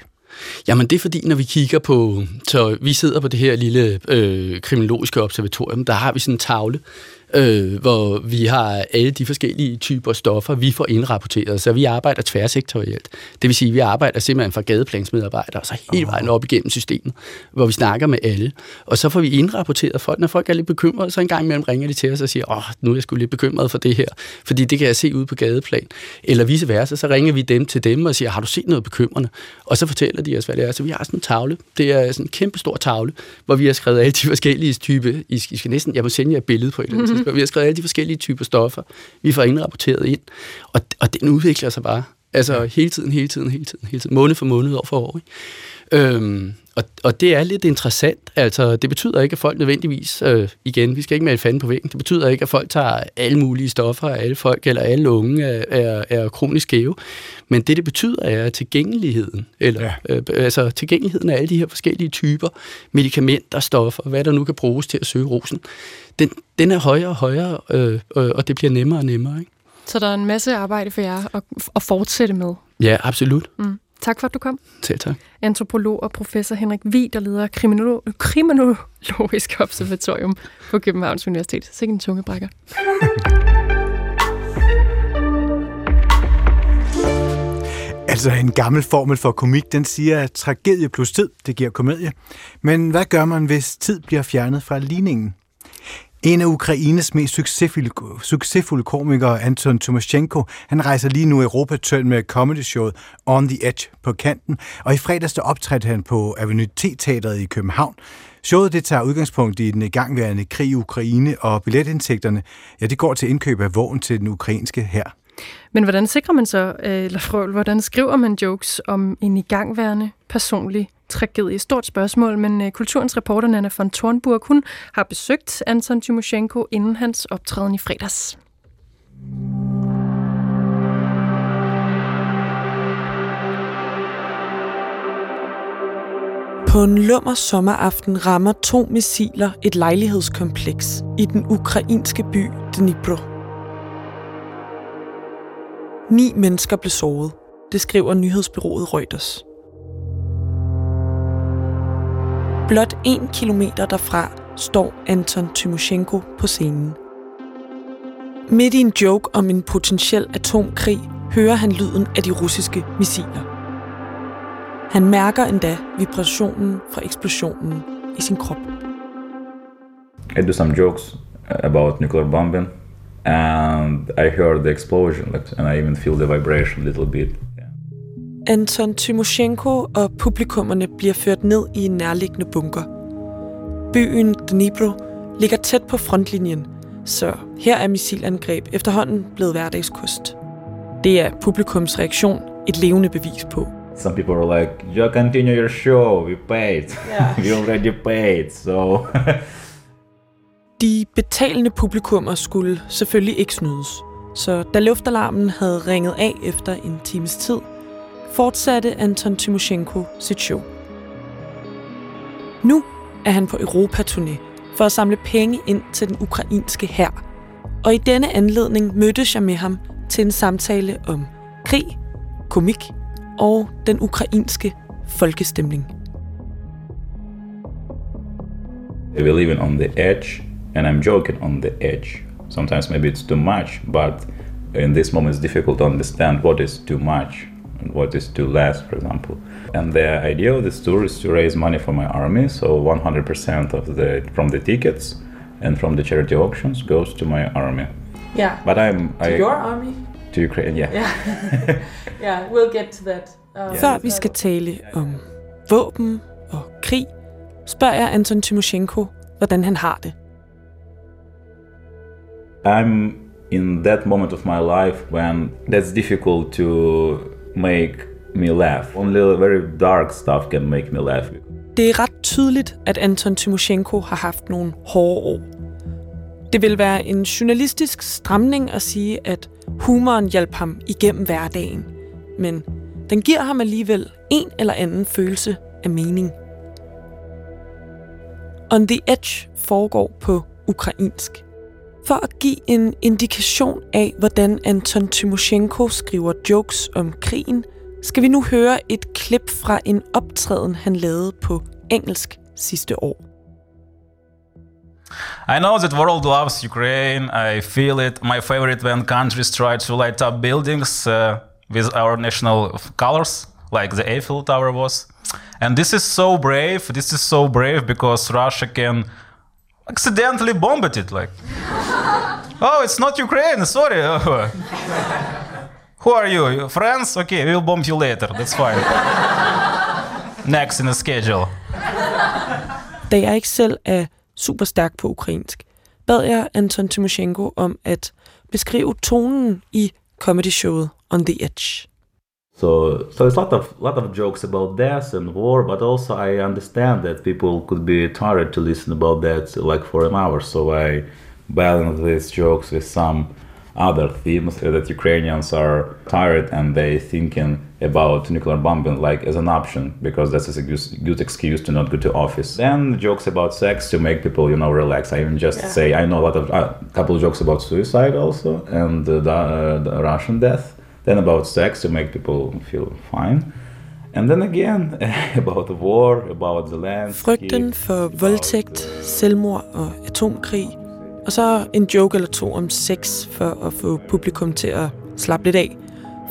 Jamen det er fordi, når vi kigger på, så vi sidder på det her lille øh, kriminologiske observatorium, der har vi sådan en tavle, øh, hvor vi har alle de forskellige typer stoffer, vi får indrapporteret. Så vi arbejder tværsektorielt. Det vil sige, at vi arbejder simpelthen fra gadeplansmedarbejdere, så hele vejen op igennem systemet, hvor vi snakker med alle. Og så får vi indrapporteret folk. Når folk er lidt bekymrede, så en gang imellem ringer de til os og siger, åh, nu er jeg sgu lidt bekymret for det her, fordi det kan jeg se ude på gadeplan. Eller vice versa, så ringer vi dem til dem og siger, har du set noget bekymrende? Og så fortæller de os, hvad det er. Så vi har sådan en tavle. Det er sådan en kæmpe stor tavle, hvor vi har skrevet alle de forskellige typer. I skal næsten, jeg må sende jer et billede på et eller andet tidspunkt. Vi har skrevet alle de forskellige typer stoffer, vi får indrapporteret ind. Og, og den udvikler sig bare. Altså hele tiden, hele tiden, hele tiden, hele tiden. Måned for måned, år for år. Ikke? Øhm, og, og det er lidt interessant. Altså, det betyder ikke, at folk nødvendigvis, øh, igen, vi skal ikke male fanden på væggen, det betyder ikke, at folk tager alle mulige stoffer, alle folk eller alle unge er, er, er kronisk skæve. Men det, det betyder, er tilgængeligheden, eller ja. øh, altså tilgængeligheden af alle de her forskellige typer medicamenter, stoffer, hvad der nu kan bruges til at søge rosen, den, den er højere og højere, øh, øh, og det bliver nemmere og nemmere. Ikke? Så der er en masse arbejde for jer at, at fortsætte med? Ja, absolut. Mm. Tak for, at du kom. Selv tak. Antropolog og professor Henrik Vig, der leder kriminolo- kriminologisk observatorium på Københavns Universitet. Sikke en tungebrækker. Altså en gammel formel for komik, den siger, at tragedie plus tid, det giver komedie. Men hvad gør man, hvis tid bliver fjernet fra ligningen? En af Ukraines mest succesfulde, succesfulde komikere, Anton Tomaschenko, han rejser lige nu Europa-tøn med comedy-showet On the Edge på kanten, og i fredags der optrådte han på Avenue T-teateret i København. Showet det tager udgangspunkt i den igangværende krig i Ukraine, og billetindtægterne ja, det går til indkøb af vågen til den ukrainske her. Men hvordan sikrer man så, øh, eller frøl, hvordan skriver man jokes om en igangværende personlig tragedie. Stort spørgsmål, men øh, kulturens reporter Nana von Thornburg, hun har besøgt Anton Timoshenko inden hans optræden i fredags. På en lummer sommeraften rammer to missiler et lejlighedskompleks i den ukrainske by Dnipro. Ni mennesker blev såret. Det skriver nyhedsbyrået Reuters. Blot en kilometer derfra står Anton Tymoshenko på scenen. Midt i en joke om en potentiel atomkrig hører han lyden af de russiske missiler. Han mærker endda vibrationen fra eksplosionen i sin krop. I do some jokes about nuclear bombing, and I heard the explosion, and I even feel the vibration a little bit. Anton Timoshenko og publikummerne bliver ført ned i en nærliggende bunker. Byen Dnipro ligger tæt på frontlinjen, så her er missilangreb efterhånden blevet hverdagskost. Det er publikums reaktion et levende bevis på. Some people are like, you continue your show, we paid. Yeah. we already paid, so... De betalende publikummer skulle selvfølgelig ikke snydes. Så da luftalarmen havde ringet af efter en times tid, fortsatte Anton Timoshenko sit show. Nu er han på Europa-turné for at samle penge ind til den ukrainske hær. Og i denne anledning mødtes jeg med ham til en samtale om krig, komik og den ukrainske folkestemning. We live on the edge and I'm joking on the edge. Sometimes maybe it's too much, but in this moment it's difficult to understand what is too much what is too less, for example. And the idea of this tour is to raise money for my army. So 100% of the from the tickets and from the charity auctions goes to my army. Yeah. But I'm To I, your army? to Ukraine. Yeah. Yeah. yeah, we'll get to that. Um, Før vi skal tale om våben og krig, spørger jeg Anton Timoshenko, hvordan han har det. I'm in that moment of my life when that's difficult to make me laugh. Only very dark stuff can make me laugh. Det er ret tydeligt, at Anton Timoshenko har haft nogle hårde år. Det vil være en journalistisk stramning at sige, at humoren hjalp ham igennem hverdagen. Men den giver ham alligevel en eller anden følelse af mening. On the Edge foregår på ukrainsk. For at give en indikation af, hvordan Anton Timoshenko skriver jokes om krigen, skal vi nu høre et klip fra en optræden, han lavede på engelsk sidste år. I know that world loves Ukraine. I feel it. My favorite when countries try to light up buildings uh, with our national colors, like the Eiffel Tower was. And this is so brave. This is so brave because Russia can accidentally bomb it. Like, oh, it's not Ukraine. Sorry. Who are you? Friends? Okay, we'll bomb you later. That's fine. Next in the schedule. Da jeg ikke selv er super stærk på ukrainsk, bad jeg Anton Timoshenko om at beskrive tonen i comedy-showet On the Edge. So, so it's a lot of lot of jokes about death and war, but also I understand that people could be tired to listen about that like for an hour. So I balance these jokes with some other themes that Ukrainians are tired and they thinking about nuclear bombing like as an option because that's a good- good excuse to not go to office. Then jokes about sex to make people you know relax. I even just say I know a lot of a couple of jokes about suicide also and uh, the, uh, the Russian death. Then about sex to make people feel fine. And then again about the war, about the land. Frygten for voldtægt, selvmord og atomkrig, og så en joke eller to om sex for at få publikum til at slappe lidt af,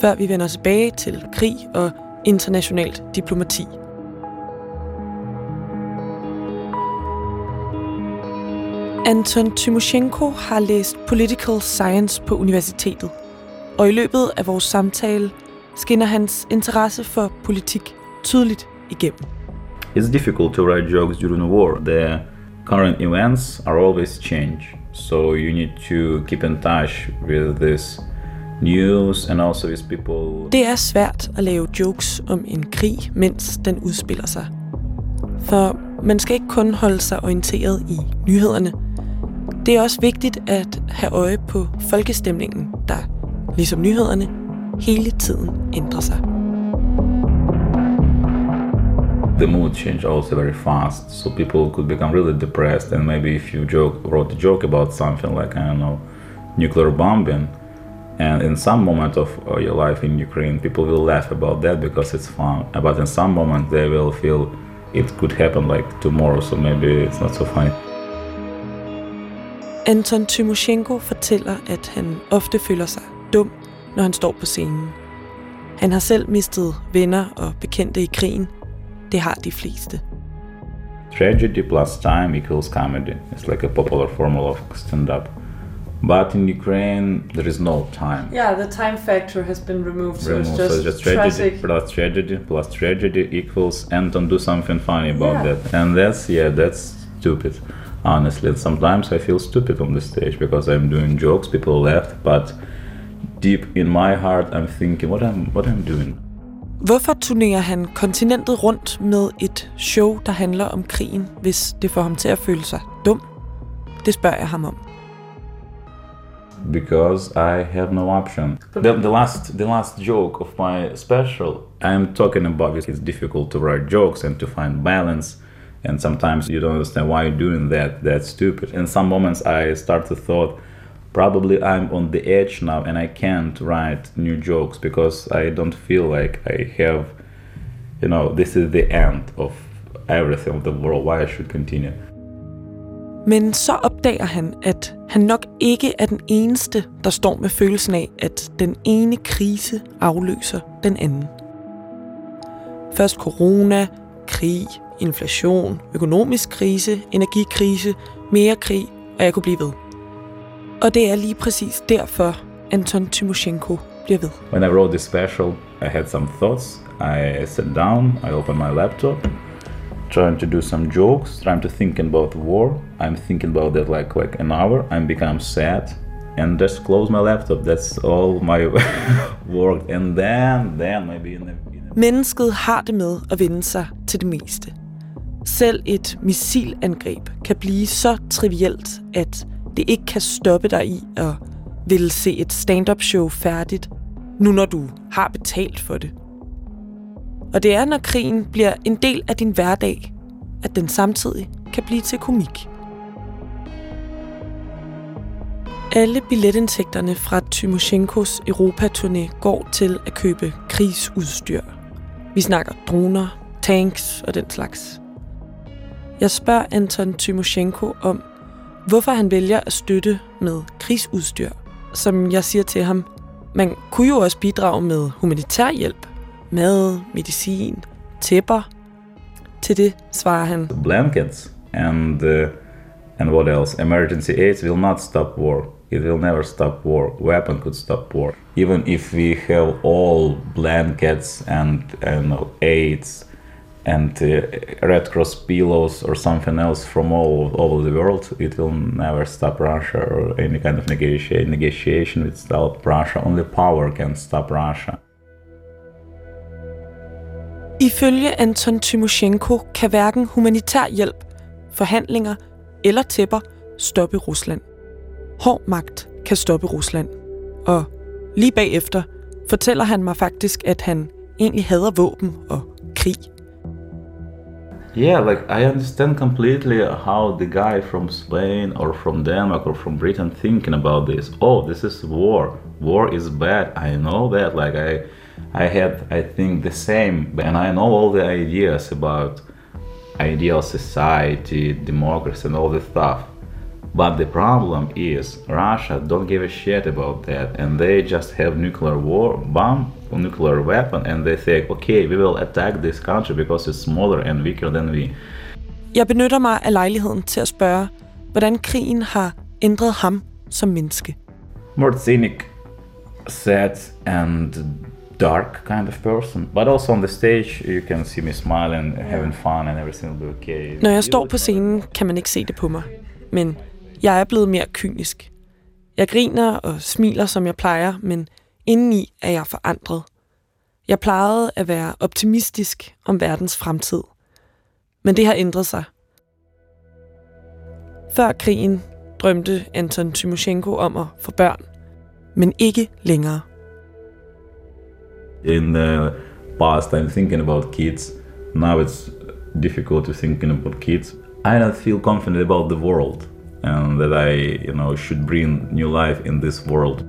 før vi vender tilbage til krig og internationalt diplomati. Anton Timoshenko har læst Political Science på universitetet, og i løbet af vores samtale skinner hans interesse for politik tydeligt igennem. It's difficult to write jokes during a war. The current events are always change. So you need to keep in touch with this news and also with people. Det er svært at lave jokes om en krig, mens den udspiller sig. For man skal ikke kun holde sig orienteret i nyhederne. Det er også vigtigt at have øje på folkestemningen, der, ligesom nyhederne, hele tiden ændrer sig. the mood change also very fast so people could become really depressed and maybe if you joke wrote a joke about something like i don't know nuclear bombing and in some moment of uh, your life in ukraine people will laugh about that because it's fun but in some moment they will feel it could happen like tomorrow so maybe it's not so funny Anton Timoshenko fortæller, at han ofte føler sig dum, når han står på scenen. Han har selv mistet venner og bekendte i krigen. Det har de fleste. tragedy plus time equals comedy it's like a popular formula of stand-up but in ukraine there is no time Yeah, the time factor has been removed, so Removed. it's just, so it's just tragedy tragic. plus tragedy plus tragedy equals Anton do something funny about Yeah. that. And that's yeah, that's stupid. Honestly, sometimes I feel stupid on the stage because I'm doing jokes, people laugh, but deep in my heart I'm thinking what I'm what I'm doing. Hvorfor turnerer han kontinentet rundt med et show, der handler om krigen, hvis det får ham til at føle sig dum? Det spørger jeg ham om. because I have no option. The, the last the last joke of my special I'm talking about is it's difficult to write jokes and to find balance and sometimes you don't understand why you're doing that that's stupid. In some moments I start to thought probably I'm on the edge now and I can't write new jokes because I don't feel like I have you know this is the end of everything of the world why I should continue. Men så opdager han, at han nok ikke er den eneste, der står med følelsen af, at den ene krise afløser den anden. Først corona, krig, inflation, økonomisk krise, energikrise, mere krig, og jeg kunne blive ved. Og det er lige præcis derfor, Anton Timoshenko bliver ved. When I wrote this special, I had some thoughts. I sat down, I opened my laptop, trying to do some jokes, trying to think about the war. I'm thinking about that like like an hour. I'm become sad and just close my laptop. That's all my work. And then, then maybe in the, in the Mennesket har det med at vende sig til det meste. Selv et missilangreb kan blive så trivielt, at det ikke kan stoppe dig i at ville se et stand-up show færdigt, nu når du har betalt for det. Og det er, når krigen bliver en del af din hverdag, at den samtidig kan blive til komik. Alle billetindtægterne fra Tymoshenkos Europaturné går til at købe krigsudstyr. Vi snakker droner, tanks og den slags. Jeg spørger Anton Tymoshenko om, hvorfor han vælger at støtte med krigsudstyr. Som jeg siger til ham, man kunne jo også bidrage med humanitær hjælp. Mad, medicin, tæpper. Til det svarer han, blankets and uh, and what else? Emergency aids will not stop war. It will never stop war. Weapon could stop war. Even if we have all blankets and and aids and uh, Red Cross pillows or something else from all over the world, it will never stop Russia or any kind of negotiation. Negotiation with stop Russia. Only power can stop Russia. Ifølge Anton Tymoshenko kan hverken humanitær hjælp, forhandlinger eller tæpper stoppe Rusland. Hård magt kan stoppe Rusland. Og lige bagefter fortæller han mig faktisk, at han egentlig hader våben og krig. Yeah, like I understand completely how the guy from Spain or from Denmark or from Britain thinking about this. Oh, this is war. War is bad. I know that. Like I, I had, I think the same, and I know all the ideas about ideal society, democracy, and all this stuff. But the problem is Russia don't give a shit about that, and they just have nuclear war bomb, nuclear weapon, and they think, okay, we will attack this country because it's smaller and weaker than we. Jeg benytter mig af lejligheden til at spørge, hvordan krigen har ændret ham som menneske. More cynic, sad, and dark kind of person. But also on the stage, you can see me smiling, having fun, and everything will be okay. Når jeg står på scenen, kan man ikke se det på mig. Men jeg er blevet mere kynisk. Jeg griner og smiler, som jeg plejer, men indeni er jeg forandret. Jeg plejede at være optimistisk om verdens fremtid. Men det har ændret sig. Før krigen drømte Anton Tymoshenko om at få børn, men ikke længere. In the past, I'm thinking about kids. Now it's difficult to thinking about kids. I don't feel confident about the world and that I, you know, should bring new life in this world.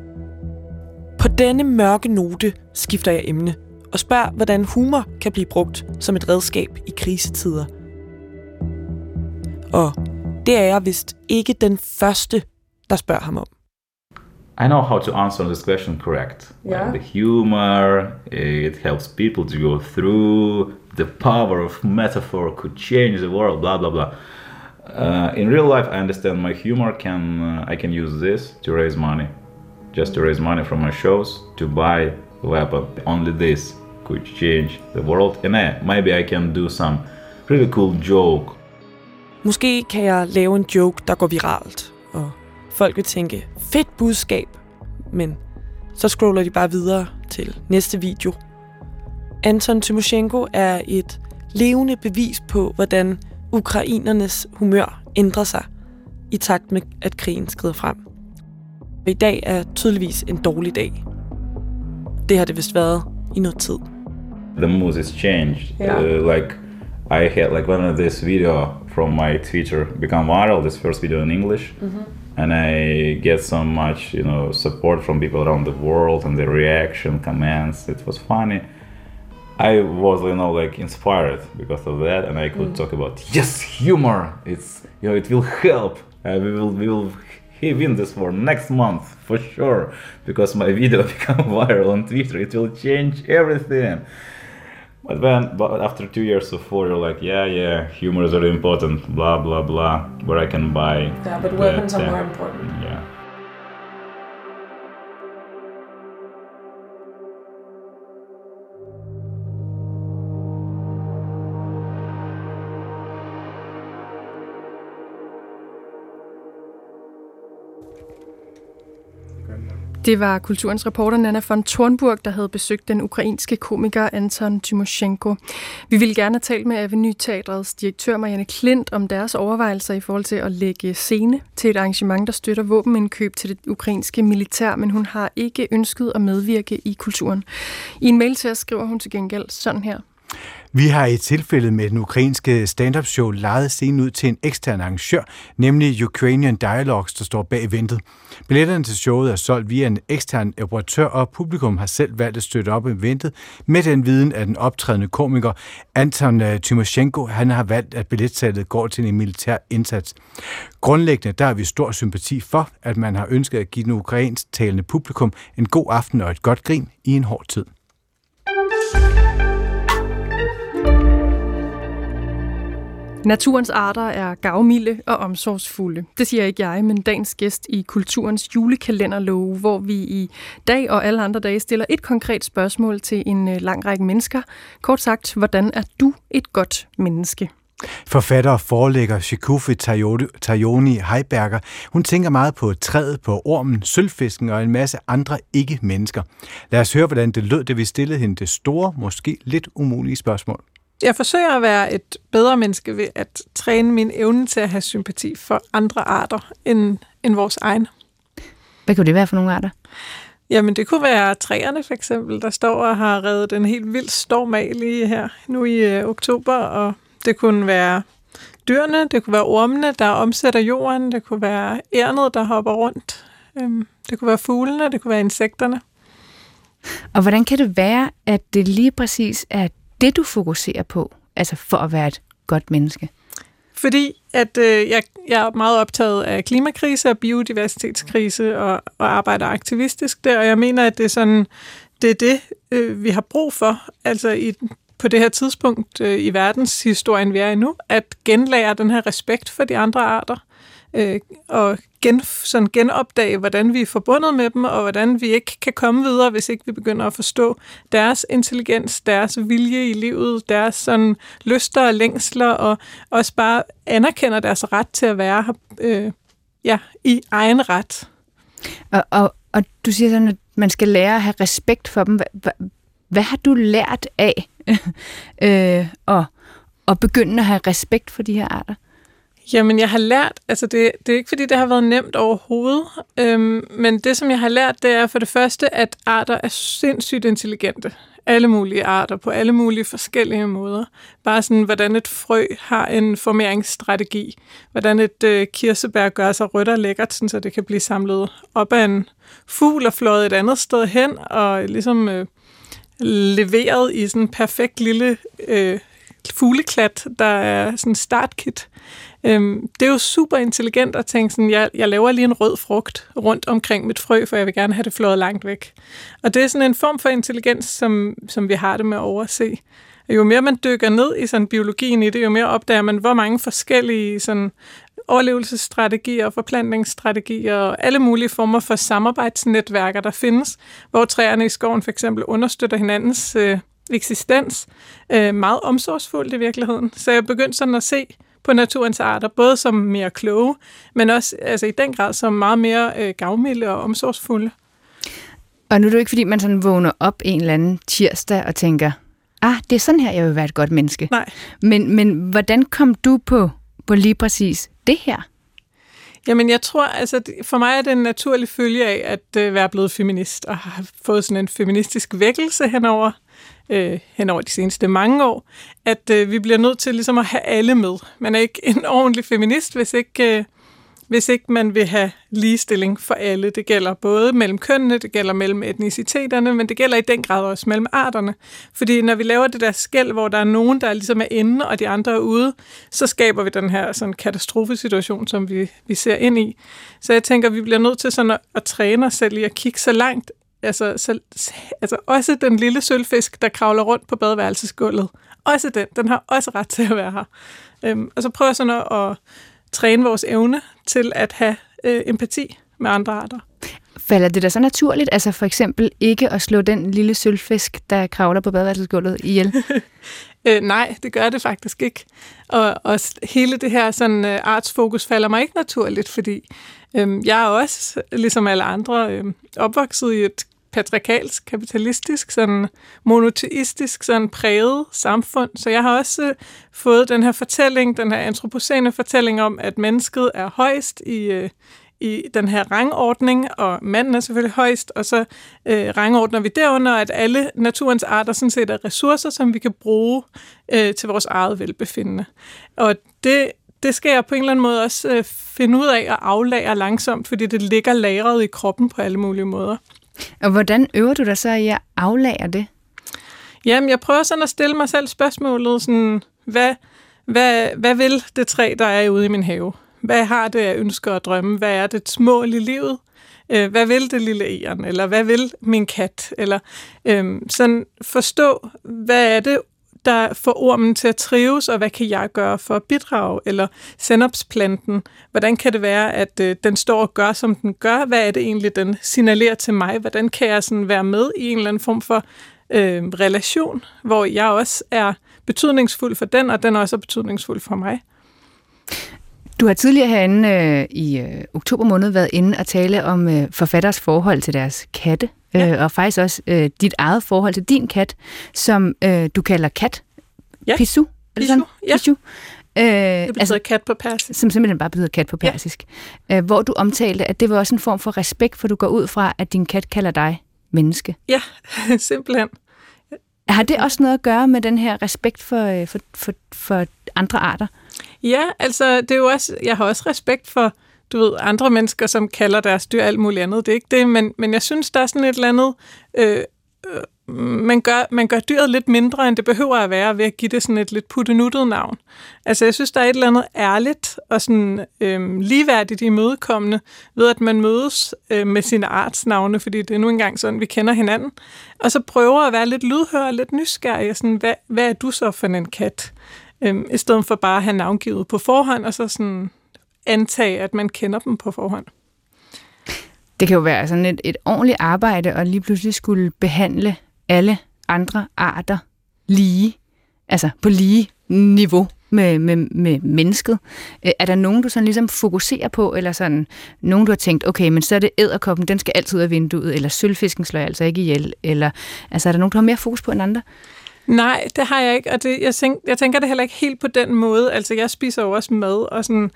På denne mørke note skifter jeg emne og spørger, hvordan humor kan blive brugt som et redskab i krisetider. Og det er jeg vist ikke den første, der spørger ham om. I know how to answer this question correct. Yeah. Like the humor, it helps people to go through. The power of metaphor could change the world. Blah blah blah. Uh, in real life, I understand my humor can uh, I can use this to raise money, just to raise money from my shows to buy weapon. Uh, only this could change the world, and uh, maybe I can do some really cool joke Måske kan jeg lave en joke, der går viralt, og folk vil tænke, fedt budskab, men så scroller de bare videre til næste video. Anton Tymoshenko er et levende bevis på, hvordan ukrainernes humør ændrer sig i takt med, at krigen skrider frem. I dag er tydeligvis en dårlig dag. Det har det vist været i noget tid. the mood is changed. Yeah. Uh, like I had like one of this video from my Twitter become viral. This first video in English, and I get so much you know support from people around the world and the reaction, comments. It was funny, I was, you know, like inspired because of that, and I could talk about yes, humor. It's you know, it will help. Uh, we will we will win this for next month for sure because my video become viral on Twitter. It will change everything. But then, but after two years of war, you're like, yeah, yeah, humor is very important. Blah blah blah. Where I can buy. Yeah, but weapons that, are uh, more important. Yeah. Det var kulturens reporter Nana von Tornburg, der havde besøgt den ukrainske komiker Anton Tymoshenko. Vi ville gerne tale med Avenue Teatrets direktør Marianne Klint om deres overvejelser i forhold til at lægge scene til et arrangement, der støtter våbenindkøb til det ukrainske militær, men hun har ikke ønsket at medvirke i kulturen. I en mail til os skriver hun til gengæld sådan her. Vi har i tilfældet med den ukrainske stand-up show lejet scenen ud til en ekstern arrangør, nemlig Ukrainian Dialogues, der står bag eventet. Billetterne til showet er solgt via en ekstern operatør, og publikum har selv valgt at støtte op eventet med den viden af den optrædende komiker Anton øh, Tymoshenko. Han har valgt, at billetsalget går til en militær indsats. Grundlæggende der har vi stor sympati for, at man har ønsket at give den ukrainsk talende publikum en god aften og et godt grin i en hård tid. Naturens arter er gavmilde og omsorgsfulde. Det siger ikke jeg, men dagens gæst i Kulturens julekalenderlove, hvor vi i dag og alle andre dage stiller et konkret spørgsmål til en øh, lang række mennesker. Kort sagt, hvordan er du et godt menneske? Forfatter og forelægger Shikufe Tajoni Heiberger, hun tænker meget på træet, på ormen, sølvfisken og en masse andre ikke-mennesker. Lad os høre, hvordan det lød, da vi stillede hende det store, måske lidt umulige spørgsmål. Jeg forsøger at være et bedre menneske ved at træne min evne til at have sympati for andre arter end, end vores egen. Hvad kunne det være for nogle arter? Jamen, det kunne være træerne for eksempel, der står og har reddet en helt vild storm af lige her nu i øh, oktober, og det kunne være dyrene, det kunne være ormene, der omsætter jorden, det kunne være ærnet, der hopper rundt, øhm, det kunne være fuglene, det kunne være insekterne. Og hvordan kan det være, at det lige præcis er det, du fokuserer på, altså for at være et godt menneske? Fordi at øh, jeg, jeg er meget optaget af klimakrise og biodiversitetskrise og, og arbejder aktivistisk der, og jeg mener, at det er sådan, det er det, øh, vi har brug for, altså i, på det her tidspunkt øh, i verdenshistorien, vi er i nu, at genlære den her respekt for de andre arter, øh, og gen, sådan genopdage, hvordan vi er forbundet med dem, og hvordan vi ikke kan komme videre, hvis ikke vi begynder at forstå deres intelligens, deres vilje i livet, deres sådan lyster og længsler, og også bare anerkender deres ret til at være her øh, ja, i egen ret. Og, og, og du siger sådan, at man skal lære at have respekt for dem. Hvad, hvad, hvad har du lært af øh, at, at begynde at have respekt for de her arter? Jamen, jeg har lært, altså det, det er ikke fordi, det har været nemt overhovedet, øhm, men det, som jeg har lært, det er for det første, at arter er sindssygt intelligente. Alle mulige arter, på alle mulige forskellige måder. Bare sådan, hvordan et frø har en formeringsstrategi. Hvordan et øh, kirsebær gør sig rødt og lækkert, sådan, så det kan blive samlet op af en fugl og fløjet et andet sted hen, og ligesom øh, leveret i sådan en perfekt lille øh, fugleklat, der er sådan en startkit. Øhm, det er jo super intelligent at tænke sådan, jeg, jeg laver lige en rød frugt rundt omkring mit frø, for jeg vil gerne have det flået langt væk. Og det er sådan en form for intelligens, som, som vi har det med at overse. Jo mere man dykker ned i sådan biologien i det, jo mere opdager man, hvor mange forskellige sådan, overlevelsesstrategier og forplantningsstrategier og alle mulige former for samarbejdsnetværker, der findes, hvor træerne i skoven for eksempel understøtter hinandens øh, eksistens øh, meget omsorgsfuldt i virkeligheden. Så jeg begyndte sådan at se på naturens arter, både som mere kloge, men også altså i den grad som meget mere øh, gavmilde og omsorgsfulde. Og nu er det jo ikke, fordi man sådan vågner op en eller anden tirsdag og tænker, ah, det er sådan her, jeg vil være et godt menneske. Nej. Men, men hvordan kom du på, på lige præcis det her? Jamen, jeg tror, altså, for mig er det en naturlig følge af at øh, være blevet feminist, og have fået sådan en feministisk vækkelse henover øh, hen over de seneste mange år, at øh, vi bliver nødt til ligesom at have alle med. Man er ikke en ordentlig feminist, hvis ikke, øh, hvis ikke man vil have ligestilling for alle. Det gælder både mellem kønnene, det gælder mellem etniciteterne, men det gælder i den grad også mellem arterne. Fordi når vi laver det der skæld, hvor der er nogen, der ligesom er inde, og de andre er ude, så skaber vi den her sådan katastrofesituation, som vi, vi ser ind i. Så jeg tænker, vi bliver nødt til sådan at, at træne os selv i at kigge så langt altså, så, altså også den lille sølvfisk, der kravler rundt på badeværelsesgulvet, også den, den har også ret til at være her. Øhm, og så prøver sådan at, at træne vores evne til at have øh, empati med andre arter. Falder det da så naturligt, altså for eksempel ikke at slå den lille sølvfisk, der kravler på badeværelsesgulvet ihjel? øh, nej, det gør det faktisk ikke. Og, og hele det her sådan, øh, artsfokus falder mig ikke naturligt, fordi øh, jeg er også, ligesom alle andre, øh, opvokset i et patriarkalsk, kapitalistisk, sådan monoteistisk, sådan præget samfund. Så jeg har også øh, fået den her fortælling, den her antropocene fortælling om, at mennesket er højst i, øh, i den her rangordning, og manden er selvfølgelig højst, og så øh, rangordner vi derunder, at alle naturens arter sådan set er ressourcer, som vi kan bruge øh, til vores eget velbefindende. Og det, det skal jeg på en eller anden måde også øh, finde ud af at aflære langsomt, fordi det ligger lagret i kroppen på alle mulige måder. Og hvordan øver du dig så i at aflære det? Jamen, jeg prøver sådan at stille mig selv spørgsmålet, sådan, hvad, hvad, hvad vil det træ, der er ude i min have? Hvad har det, jeg ønsker at drømme? Hvad er det mål i livet? Øh, hvad vil det lille æren? Eller hvad vil min kat? Eller øh, sådan forstå, hvad er det, der får ormen til at trives, og hvad kan jeg gøre for at bidrage? Eller senopsplanten, hvordan kan det være, at øh, den står og gør, som den gør? Hvad er det egentlig, den signalerer til mig? Hvordan kan jeg sådan være med i en eller anden form for øh, relation, hvor jeg også er betydningsfuld for den, og den også er betydningsfuld for mig? Du har tidligere herinde øh, i øh, oktober måned været inde og tale om øh, forfatteres forhold til deres katte, ja. øh, og faktisk også øh, dit eget forhold til din kat, som øh, du kalder kat. Ja. Pisu. Er det Pisu, ja. Pisu. Øh, det betyder altså, kat på persisk. Som simpelthen bare betyder kat på persisk. Ja. Øh, hvor du omtalte, at det var også en form for respekt, for du går ud fra, at din kat kalder dig menneske. Ja, simpelthen. Har det også noget at gøre med den her respekt for, øh, for, for, for andre arter? Ja, altså det er jo også, jeg har også respekt for, du ved, andre mennesker, som kalder deres dyr alt muligt andet. Det er ikke det, men, men jeg synes, der er sådan et eller andet... Øh, øh, man, gør, man gør dyret lidt mindre, end det behøver at være, ved at give det sådan et lidt puttenuttet navn. Altså, jeg synes, der er et eller andet ærligt og sådan øhm, ligeværdigt imødekommende ved, at man mødes øh, med sine artsnavne, fordi det er nu engang sådan, vi kender hinanden, og så prøver at være lidt lydhør og lidt nysgerrig. Sådan, hvad, hvad er du så for en kat? Øhm, I stedet for bare at have navngivet på forhånd, og så sådan antage, at man kender dem på forhånd. Det kan jo være sådan et, et ordentligt arbejde, og lige pludselig skulle behandle alle andre arter lige, altså på lige niveau med, med, med mennesket. Øh, er der nogen, du sådan ligesom fokuserer på, eller sådan nogen, du har tænkt, okay, men så er det æderkoppen, den skal altid ud af vinduet, eller sølvfisken slår jeg altså ikke ihjel, eller altså er der nogen, du har mere fokus på end andre? Nej, det har jeg ikke, og det, jeg, tænker, jeg tænker det heller ikke helt på den måde. Altså, jeg spiser jo også mad, og sådan,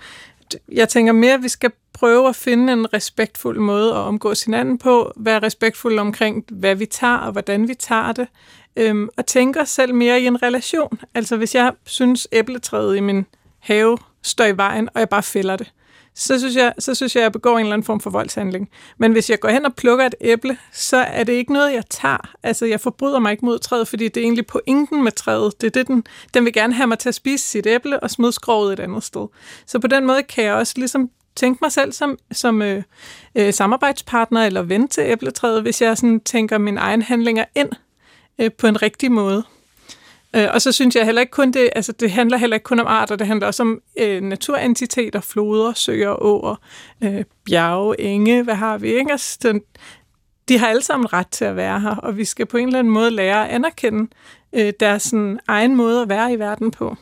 jeg tænker mere, at vi skal prøve at finde en respektfuld måde at omgås hinanden på, være respektfuld omkring, hvad vi tager og hvordan vi tager det, øhm, og tænke os selv mere i en relation. Altså, hvis jeg synes, æbletræet i min have står i vejen, og jeg bare fælder det, så synes, jeg, så synes jeg, at jeg begår en eller anden form for voldshandling. Men hvis jeg går hen og plukker et æble, så er det ikke noget, jeg tager. Altså, jeg forbryder mig ikke mod træet, fordi det er egentlig pointen med træet. Det er det, den, den vil gerne have mig til at spise sit æble og smide skroget et andet sted. Så på den måde kan jeg også ligesom tænke mig selv som, som øh, øh, samarbejdspartner eller ven til æbletræet, hvis jeg sådan tænker mine egne handlinger ind øh, på en rigtig måde. Øh, og så synes jeg heller ikke kun det, altså det handler heller ikke kun om arter, det handler også om øh, naturentiteter, floder, søer, åer, øh, bjerge, enge, hvad har vi, ikke? Altså, den, de har alle sammen ret til at være her, og vi skal på en eller anden måde lære at anerkende øh, deres sådan, egen måde at være i verden på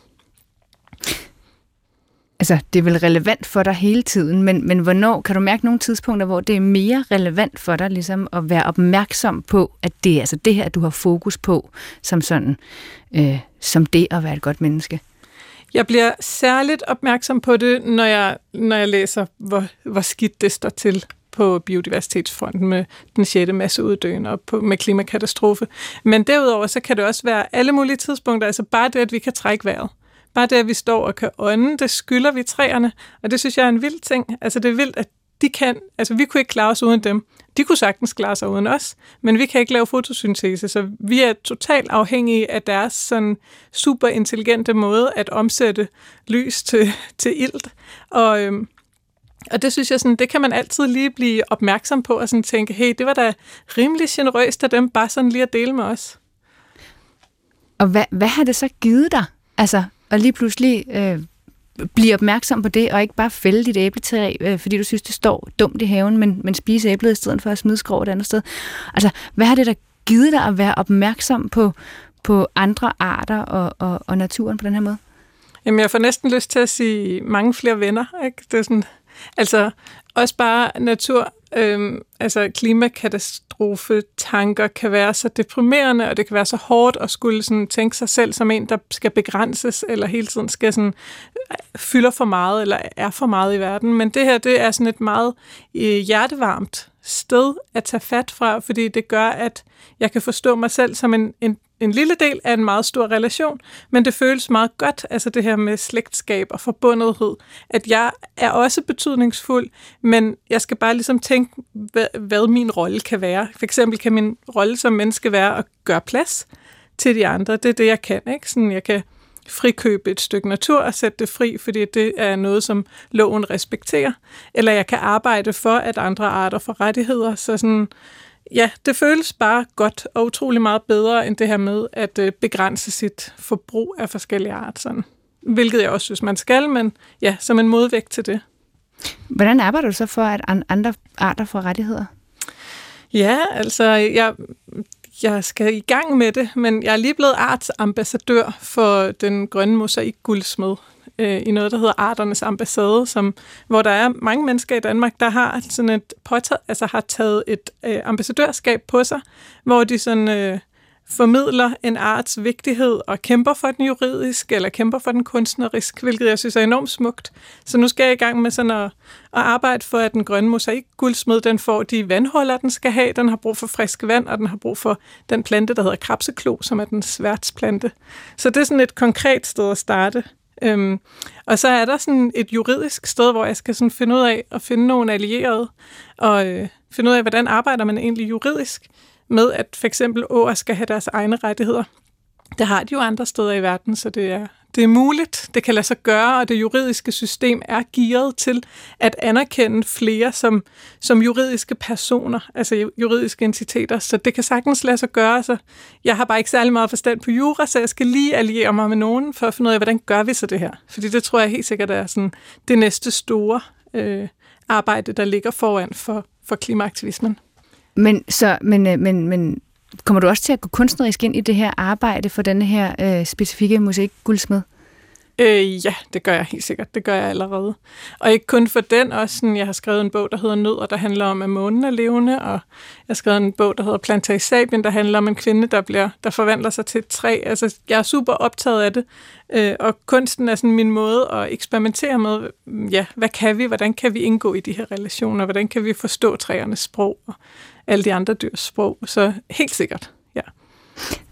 altså, det er vel relevant for dig hele tiden, men, men hvornår, kan du mærke nogle tidspunkter, hvor det er mere relevant for dig ligesom at være opmærksom på, at det er altså det her, du har fokus på, som sådan, øh, som det at være et godt menneske? Jeg bliver særligt opmærksom på det, når jeg, når jeg læser, hvor, hvor skidt det står til på biodiversitetsfronten med den sjette masseuddøen og på, med klimakatastrofe. Men derudover så kan det også være alle mulige tidspunkter, altså bare det, at vi kan trække vejret Bare det, at vi står og kan ånde, det skylder vi træerne, og det synes jeg er en vild ting. Altså det er vildt, at de kan, altså vi kunne ikke klare os uden dem. De kunne sagtens klare sig uden os, men vi kan ikke lave fotosyntese, så vi er totalt afhængige af deres sådan super intelligente måde at omsætte lys til, til ilt. Og, øhm, og det synes jeg, sådan, det kan man altid lige blive opmærksom på, og sådan tænke, hey, det var da rimelig generøst af dem bare sådan lige at dele med os. Og hvad, hvad har det så givet dig? Altså, og lige pludselig øh, blive opmærksom på det, og ikke bare fælde dit æbletræ, øh, fordi du synes, det står dumt i haven, men, men spise æblet i stedet for at smide skrå et andet sted. Altså, hvad har det der givet dig at være opmærksom på, på andre arter og, og, og naturen på den her måde? Jamen, jeg får næsten lyst til at sige mange flere venner. Ikke? Det er sådan, altså, også bare natur, øhm, altså klimakatastrofe tanker kan være så deprimerende, og det kan være så hårdt at skulle sådan tænke sig selv som en, der skal begrænses, eller hele tiden skal sådan øh, fylder for meget, eller er for meget i verden. Men det her, det er sådan et meget øh, hjertevarmt sted at tage fat fra, fordi det gør, at jeg kan forstå mig selv som en, en en lille del af en meget stor relation, men det føles meget godt, altså det her med slægtskab og forbundethed, at jeg er også betydningsfuld, men jeg skal bare ligesom tænke, hvad, hvad min rolle kan være. For eksempel kan min rolle som menneske være at gøre plads til de andre. Det er det, jeg kan. Ikke? Sådan, jeg kan frikøbe et stykke natur og sætte det fri, fordi det er noget, som loven respekterer. Eller jeg kan arbejde for, at andre arter får rettigheder. Så sådan, ja, det føles bare godt og utrolig meget bedre end det her med at øh, begrænse sit forbrug af forskellige art. Sådan. Hvilket jeg også synes, man skal, men ja, som en modvægt til det. Hvordan arbejder du så for, at andre arter får rettigheder? Ja, altså, jeg, jeg skal i gang med det, men jeg er lige blevet artsambassadør for den grønne mosaik guldsmed øh, i noget, der hedder Arternes Ambassade, som, hvor der er mange mennesker i Danmark, der har sådan et påtaget, altså har taget et øh, ambassadørskab på sig, hvor de sådan øh, formidler en arts vigtighed og kæmper for den juridisk eller kæmper for den kunstnerisk, hvilket jeg synes er enormt smukt. Så nu skal jeg i gang med sådan at, at arbejde for, at den grønne mosaik guldsmed, den får de vandholder, den skal have. Den har brug for frisk vand, og den har brug for den plante, der hedder krabseklo, som er den sværtsplante. Så det er sådan et konkret sted at starte. Øhm, og så er der sådan et juridisk sted, hvor jeg skal sådan finde ud af at finde nogle allierede, og øh, finde ud af, hvordan arbejder man egentlig juridisk med, at for eksempel åer skal have deres egne rettigheder. Det har de jo andre steder i verden, så det er, det er muligt, det kan lade sig gøre, og det juridiske system er gearet til at anerkende flere som, som juridiske personer, altså juridiske entiteter, så det kan sagtens lade sig gøre. Så jeg har bare ikke særlig meget forstand på jura, så jeg skal lige alliere mig med nogen for at finde ud af, hvordan gør vi så det her? Fordi det tror jeg helt sikkert er sådan det næste store øh, arbejde, der ligger foran for, for klimaaktivismen. Men, så, men, øh, men, men kommer du også til at gå kunstnerisk ind i det her arbejde for denne her øh, specifikke guldsmed? Øh, ja, det gør jeg helt sikkert. Det gør jeg allerede. Og ikke kun for den, også sådan, jeg har skrevet en bog, der hedder Nød, og der handler om, at månen er levende, og jeg har skrevet en bog, der hedder Planta i Sabien, der handler om en kvinde, der, bliver, der forvandler sig til et træ. Altså, jeg er super optaget af det, øh, og kunsten er sådan min måde at eksperimentere med, mm, ja, hvad kan vi, hvordan kan vi indgå i de her relationer, hvordan kan vi forstå træernes sprog, og alle de andre dyrs sprog. Så helt sikkert.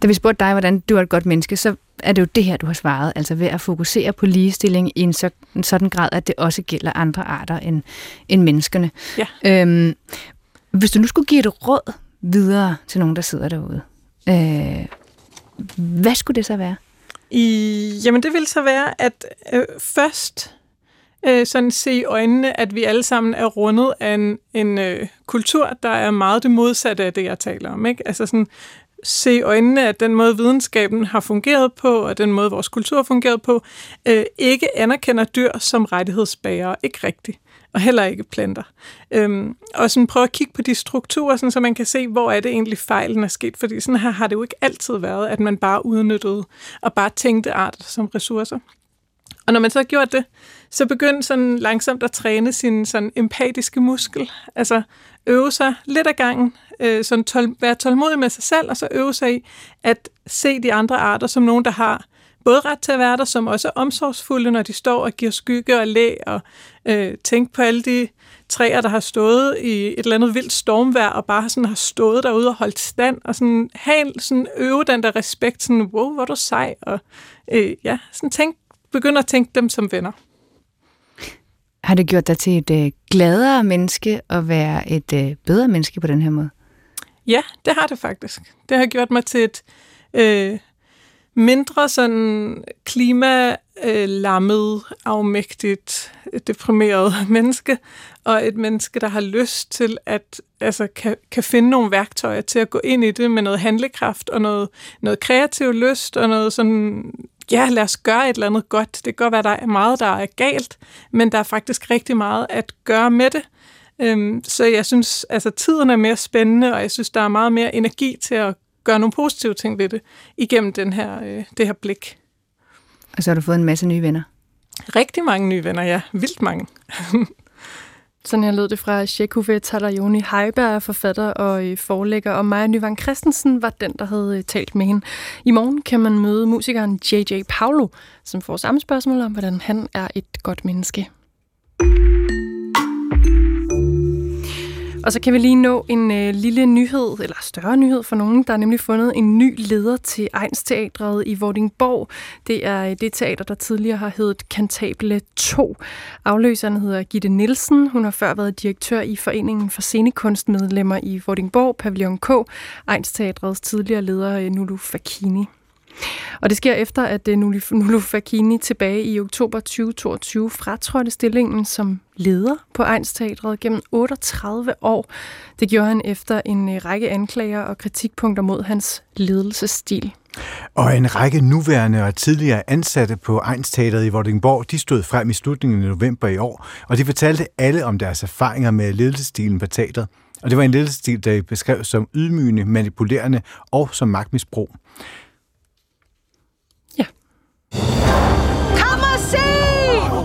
Da vi spurgte dig, hvordan du er et godt menneske, så er det jo det her, du har svaret, altså ved at fokusere på ligestilling i en, så, en sådan grad, at det også gælder andre arter end, end menneskerne. Ja. Øhm, hvis du nu skulle give et råd videre til nogen, der sidder derude, øh, hvad skulle det så være? I, jamen det vil så være, at øh, først øh, sådan se i øjnene, at vi alle sammen er rundet af en, en øh, kultur, der er meget det modsatte af det, jeg taler om. Ikke? Altså sådan, se i øjnene, at den måde videnskaben har fungeret på, og den måde vores kultur har fungeret på, øh, ikke anerkender dyr som rettighedsbærere. Ikke rigtigt. Og heller ikke planter. Øhm, og sådan prøve at kigge på de strukturer, sådan, så man kan se, hvor er det egentlig fejlen er sket. Fordi sådan her har det jo ikke altid været, at man bare udnyttede og bare tænkte arter som ressourcer. Og når man så har gjort det, så begynd sådan langsomt at træne sin sådan empatiske muskel. Altså øve sig lidt ad gangen, øh, sådan tol- være tålmodig med sig selv, og så øve sig i at se de andre arter som nogen, der har både ret til at være der, som også er omsorgsfulde, når de står og giver skygge og læ, og øh, tænk på alle de træer, der har stået i et eller andet vildt stormvejr, og bare sådan har stået derude og holdt stand, og sådan, have, sådan øve den der respekt, sådan, wow, hvor er du sej, og øh, ja, sådan tænk begynder at tænke dem som venner. Har det gjort dig til et øh, gladere menneske at være et øh, bedre menneske på den her måde? Ja, det har det faktisk. Det har gjort mig til et øh, mindre sådan klimalammet, afmægtigt, deprimeret menneske, og et menneske, der har lyst til at altså, kan, kan finde nogle værktøjer til at gå ind i det med noget handlekraft og noget, noget kreativ lyst og noget sådan, ja, lad os gøre et eller andet godt. Det kan godt være, der er meget, der er galt, men der er faktisk rigtig meget at gøre med det. Øhm, så jeg synes, altså tiden er mere spændende, og jeg synes, der er meget mere energi til at gøre nogle positive ting ved det, igennem den her, øh, det her blik. Og så har du fået en masse nye venner. Rigtig mange nye venner, ja. Vildt mange. Sådan her lød det fra Shekuve Talayoni Heiberg, forfatter og øh, forlægger, og Maja Nyvang Christensen var den, der havde øh, talt med hende. I morgen kan man møde musikeren J.J. Paulo, som får samme spørgsmål om, hvordan han er et godt menneske. Og så kan vi lige nå en øh, lille nyhed, eller større nyhed for nogen. Der er nemlig fundet en ny leder til Egnsteatret i Vordingborg. Det er øh, det teater, der tidligere har heddet Cantabile 2. Afløseren hedder Gitte Nielsen. Hun har før været direktør i Foreningen for Scenekunstmedlemmer i Vordingborg, Pavillon K. Egnsteatrets tidligere leder øh, Nulu Fakini. Og det sker efter, at øh, Nulu Fakini tilbage i oktober 2022 fratrådte stillingen som leder på Teatret gennem 38 år. Det gjorde han efter en øh, række anklager og kritikpunkter mod hans ledelsesstil. Og en række nuværende og tidligere ansatte på Teatret i Vordingborg, de stod frem i slutningen af november i år, og de fortalte alle om deres erfaringer med ledelsestilen på teatret. Og det var en ledelsesstil, der beskrev som ydmygende, manipulerende og som magtmisbrug. Kom og se!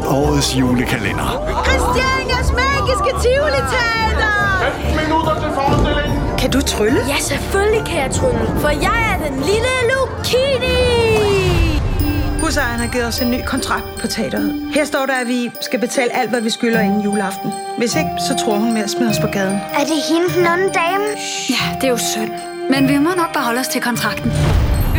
Årets julekalender. Christianias magiske tivoli teater 15 minutter til forestillingen. Kan du trylle? Ja, selvfølgelig kan jeg trylle, for jeg er den lille Lucini! Husejeren har givet os en ny kontrakt på teateret. Her står der, at vi skal betale alt, hvad vi skylder inden juleaften. Hvis ikke, så tror hun med at smide os på gaden. Er det hende, den onde dame? Ja, det er jo synd. Men vi må nok bare holde os til kontrakten.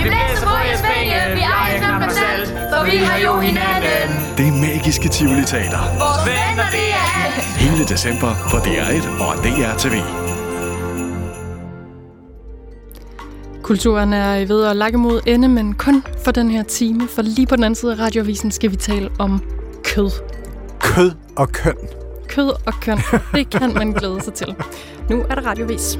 Vi blæser på jeres penge, vi ejer knap os selv, for vi har jo hinanden. Det magiske Tivoli Teater. Vores venner, det er alt. Hele december på DR1 og DR TV. Kulturen er ved at lage mod ende, men kun for den her time, for lige på den anden side af radiovisen skal vi tale om kød. Kød og køn. Kød og køn, det kan man glæde sig til. Nu er der radiovis.